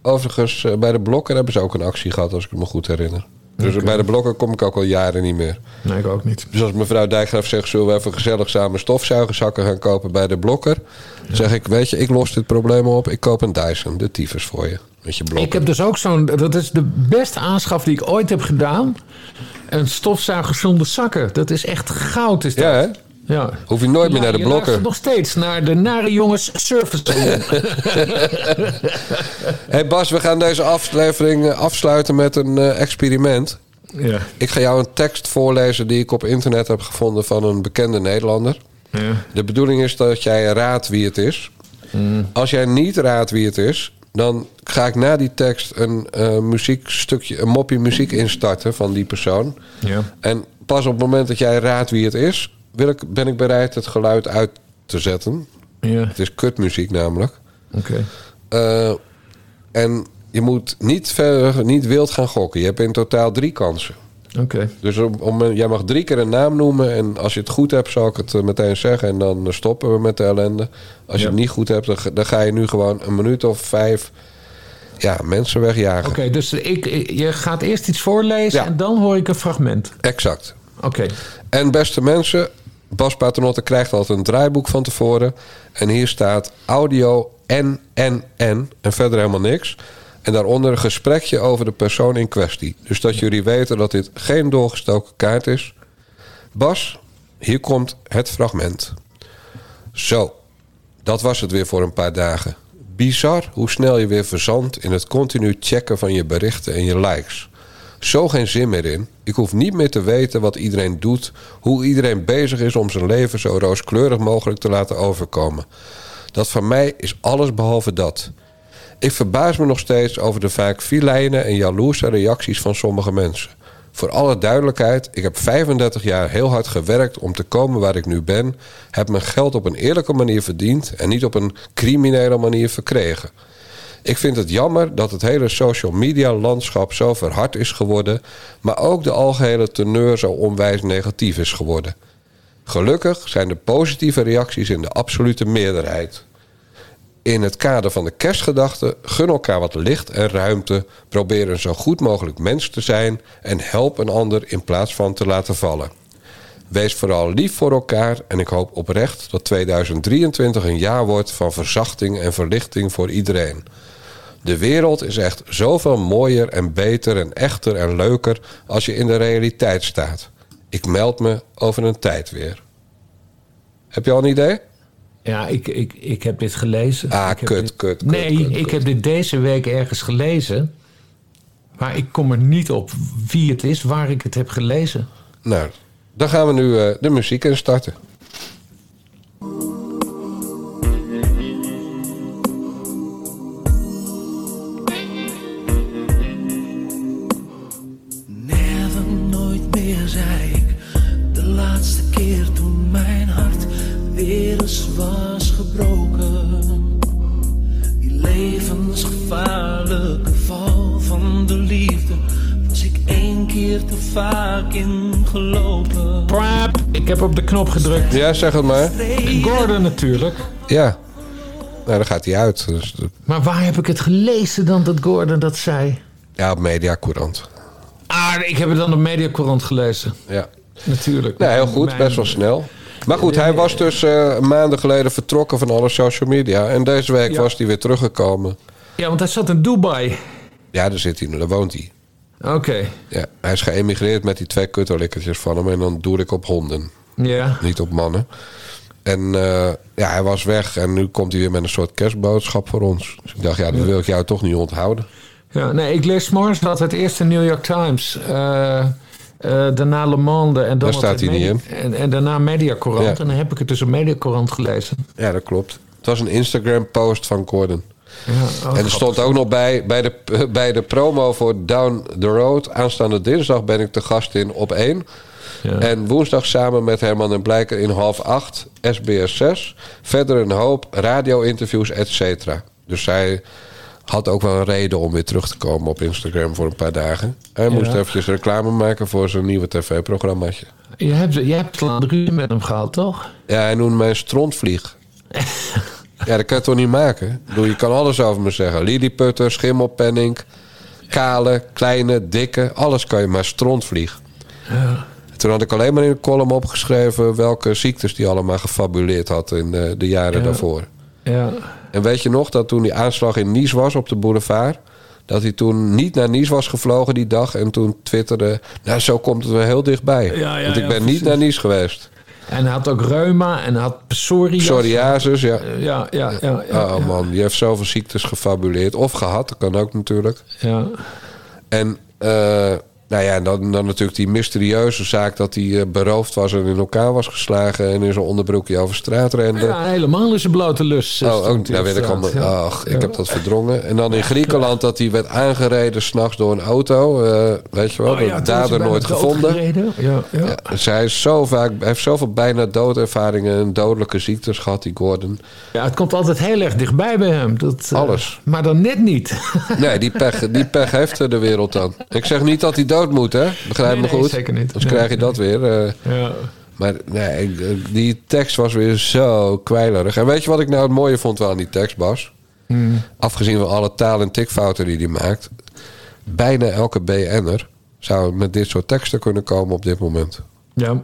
overigens, eh, bij de Blokker hebben ze ook een actie gehad, als ik me goed herinner. Dus bij de Blokker kom ik ook al jaren niet meer. Nee, ik ook niet. Dus als mevrouw Dijkgraaf zegt, zullen we even gezellig samen stofzuigerzakken gaan kopen bij de Blokker? Dan zeg ik, weet je, ik los dit probleem op. Ik koop een Dyson, de tyfus voor je. Met je. Ik heb dus ook zo'n... Dat is de beste aanschaf die ik ooit heb gedaan. Een stofzuiger zonder zakken. Dat is echt goud, is dat. Ja, hè? Ja. Hoef je nooit meer naar de je luistert nog steeds naar de Nare Jongens Service hey Bas, we gaan deze aflevering eh, afsluiten met een eh, experiment. ja. Ik ga jou een tekst voorlezen die ik op internet heb gevonden van een bekende Nederlander. ja. De bedoeling is dat jij raadt wie het is. Als jij niet raadt wie het is, dan ga ik na die tekst een eh, muziekstukje, een mopje muziek instarten van die persoon. Ja. En pas op het moment dat jij raadt wie het is, wil ik, ben ik bereid het geluid uit te zetten. Ja, Het is kutmuziek namelijk. oké. Eh, en je moet niet, verder, niet wild gaan gokken. Je hebt in totaal drie kansen. Oké. Dus om, om, jij mag drie keer een naam noemen. En als je het goed hebt, zal ik het eh, meteen zeggen. En dan stoppen we met de ellende. Als je Ja. het niet goed hebt, dan, ga- dan ga je nu gewoon een minuut of vijf ja, mensen wegjagen. Oké, dus ik, ik- je gaat eerst iets voorlezen Ja. en dan hoor ik een fragment. Exact. Oké. En beste mensen, Bas Paternotte krijgt altijd een draaiboek van tevoren. En hier staat audio en, en, en. En verder helemaal niks. En daaronder een gesprekje over de persoon in kwestie. Dus dat jullie weten dat dit geen doorgestoken kaart is. Bas, hier komt het fragment. Zo, dat was het weer voor een paar dagen. Bizar hoe snel je weer verzandt in het continu checken van je berichten en je likes. Zo geen zin meer in. Ik hoef niet meer te weten wat iedereen doet, hoe iedereen bezig is om zijn leven zo rooskleurig mogelijk te laten overkomen. Dat van mij is alles behalve dat. Ik verbaas me nog steeds over de vaak filijne en jaloerse reacties van sommige mensen. Voor alle duidelijkheid, ik heb 35 jaar heel hard gewerkt om te komen waar ik nu ben, heb mijn geld op een eerlijke manier verdiend en niet op een criminele manier verkregen. Ik vind het jammer dat het hele social media landschap zo verhard is geworden, maar ook de algehele teneur zo onwijs negatief is geworden. Gelukkig zijn de positieve reacties in de absolute meerderheid. In het kader van de kerstgedachte gun elkaar wat licht en ruimte, probeer een zo goed mogelijk mens te zijn en help een ander in plaats van te laten vallen. Wees vooral lief voor elkaar en ik hoop oprecht dat 2023 een jaar wordt van verzachting en verlichting voor iedereen. De wereld is echt zoveel mooier en beter en echter en leuker als je in de realiteit staat. Ik meld me over een tijd weer. Heb je al een idee? Ja, ik, ik, ik heb dit gelezen. Ah, Ik kut, dit- kut, kut, Nee, kut, ik kut. heb dit deze week ergens gelezen. Maar ik kom er niet op wie het is waar ik het heb gelezen. Nou, dan gaan we nu eh, de muziek instarten. Never, was gebroken. Die levensgevaarlijke val van de liefde. Was ik één keer te vaak ingelopen. Prap, ik heb op de knop gedrukt. Ja, zeg het maar. Gordon natuurlijk. Ja. Nou, dan gaat hij uit. Dus, de- Maar waar heb ik het gelezen dan dat Gordon dat zei? ja, op Mediacourant. Ah, ik heb het dan op Mediacorant gelezen. Ja. Natuurlijk. Nou, heel goed. Mijn- Best wel snel. Maar goed, hij was dus eh, maanden geleden vertrokken van alle social media. En deze week Ja. was hij weer teruggekomen. Ja, want hij zat in Dubai. Ja, daar zit hij nu. Daar woont hij. Oké. Ja, hij is geëmigreerd met die twee kutterlikkertjes van hem. En dan doe ik op honden. Ja. Niet op mannen. En eh, ja, hij was weg. En nu komt hij weer met een soort kerstboodschap voor ons. Dus ik dacht, ja, dat wil ik jou toch niet onthouden. Ja, nee, ik lees morgens dat het eerst de New York Times, eh, eh, daarna Le Monde en dan staat hij niet Medi- En, en daarna Mediacorant. Ja. En dan heb ik het dus op Mediacorant gelezen. Ja, dat klopt. Het was een Instagram-post van Gordon. Ja, oh, en er stond ook nog bij, bij de, bij de promo voor Down the Road. Aanstaande dinsdag ben ik te gast in op 1. Ja. En woensdag samen met Herman en Blijker in half 8, SBS 6. Verder een hoop radio-interviews, et cetera. Dus zij had ook wel een reden om weer terug te komen op Instagram voor een paar dagen. Hij moest Ja. eventjes reclame maken voor zijn nieuwe tv-programmaatje. Je hebt, je hebt een ruzie met hem gehad, toch? Ja, hij noemde mij een strontvlieg. ja, dat kan je toch niet maken? Bedoel, je kan alles over me zeggen. Lilliputter, schimmelpenning, kale, kleine, dikke. Alles kan je maar strontvlieg. Ja. Toen had ik alleen maar in de column opgeschreven... welke ziektes die allemaal gefabuleerd had in de, de jaren Ja. daarvoor. Ja. En weet je nog dat toen die aanslag in Nice was op de boulevard... dat hij toen niet naar Nice was gevlogen die dag... en toen twitterde... nou, zo komt het wel heel dichtbij. Ja, ja, Want ik ben precies. niet naar Nice geweest. En hij had ook reuma en had psoriasis. Psoriasis, ja. Ja, ja, ja. ja, oh man, die heeft zoveel ziektes gefabuleerd. Of gehad, dat kan ook natuurlijk. ja. En eh, nou ja, en dan, dan natuurlijk die mysterieuze zaak dat hij eh, beroofd was en in elkaar was geslagen en in zijn onderbroekje over straat rende. Ja, helemaal is een blote lust. Oh, stond oh nou weet ik straat. allemaal. Ja. Ach, ik heb dat verdrongen. En dan in Griekenland dat hij werd aangereden s'nachts door een auto. eh, weet je wel, Oh ja, dader nooit gevonden. Ja, ja. Ja, dus hij, is zo vaak, heeft zoveel bijna doodervaringen en dodelijke ziektes gehad, die Gordon. Ja, het komt altijd heel erg dichtbij bij hem. Dat, eh, Alles. Maar dan net niet. Nee, die pech, die pech heeft de wereld dan. Ik zeg niet dat hij dood moet, hè? Begrijp Nee, me nee, goed. zeker niet. Anders Nee, krijg je dat weer. eh. ja. Maar nee, die tekst was weer zo kwijlerig. En weet je wat ik nou het mooie vond wel aan die tekst, Bas? Hmm. Afgezien van alle taal- en tikfouten die hij maakt. Bijna elke BN'er zou met dit soort teksten kunnen komen op dit moment. ja.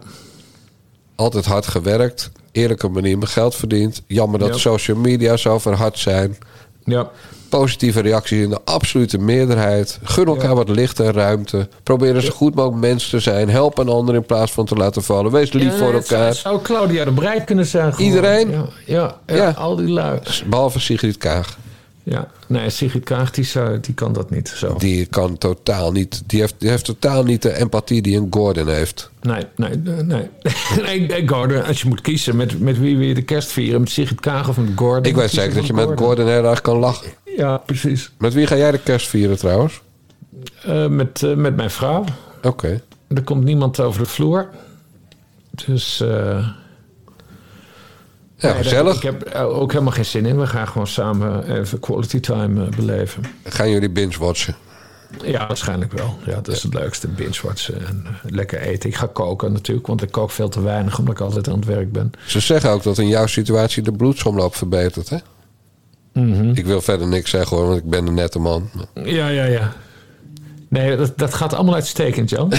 Altijd hard gewerkt, eerlijke manier mijn geld verdiend. Jammer dat Ja. social media zo verhard zijn. Ja. Positieve reacties in de absolute meerderheid. Gun elkaar Ja. wat licht en ruimte. Probeer een zo goed mogelijk mens te zijn. Help een ander in plaats van te laten vallen. Wees lief Ja, voor zou- elkaar. Het zou Claudia de Breij kunnen zijn. gewoon. Iedereen? Ja, ja, ja, Ja. al die lui. Behalve Sigrid Kaag. Ja. Nee, Sigrid Kaag, die, zou, die kan dat niet zo. Die kan totaal niet. Die heeft, die heeft totaal niet de empathie die een Gordon heeft. Nee, nee, nee. nee. Gordon, als je moet kiezen met, met wie wil je de kerst vieren? Met Sigrid Kaag of met Gordon? Ik weet zeker dat je met Gordon heel erg kan lachen. Ja, precies. Met wie ga jij de kerst vieren trouwens? Eh, met, eh, met mijn vrouw. Oké. Er komt niemand over de vloer. Dus... eh, Ja, gezellig. Ik heb er ook helemaal geen zin in. We gaan gewoon samen even quality time eh, beleven. Gaan jullie binge-watchen? Ja, waarschijnlijk wel. Ja, dat is het leukste. Binge-watchen en eh, lekker eten. Ik ga koken natuurlijk, want ik kook veel te weinig... omdat ik altijd aan het werk ben. Ze zeggen ook dat in jouw situatie de bloedsomloop verbetert, hè? Mhm. Ik wil verder niks zeggen hoor, want ik ben een nette man. Ja, ja, ja. Nee, dat, dat gaat allemaal uitstekend, Jan.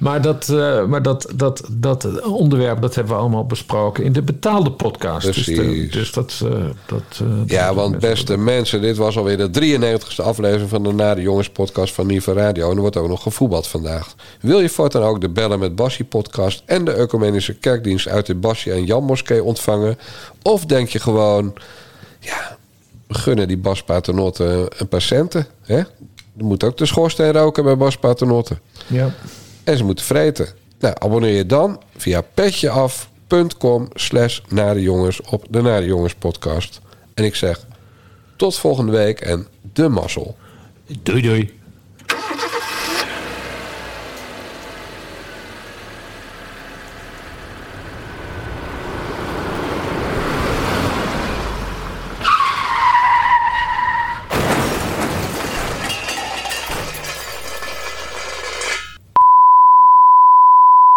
maar dat, eh, maar dat, dat, dat onderwerp dat hebben we allemaal besproken in de betaalde podcast. Dus, de- dus dat... eh, dat eh, Ja, dat- want beste mensen, dit was alweer de 93ste aflevering van de Nare Jongens podcast van Niva Radio. En er wordt ook nog gevoetbald vandaag. Wil je voortaan ook de Bellen met Bassie podcast en de Ecumenische Kerkdienst uit de Bassie en Jan Moskee ontvangen? Of denk je gewoon, ja, gunnen die Bas Paternotte een paar centen, hè? Er moet ook de schoorsteen roken bij Bas Paternotte. Ja. En ze moeten vreten. Nou, abonneer je dan via petjeaf.com slash nadejongens op de Nare Jongens podcast. En ik zeg tot volgende week en de mazzel. Doei doei.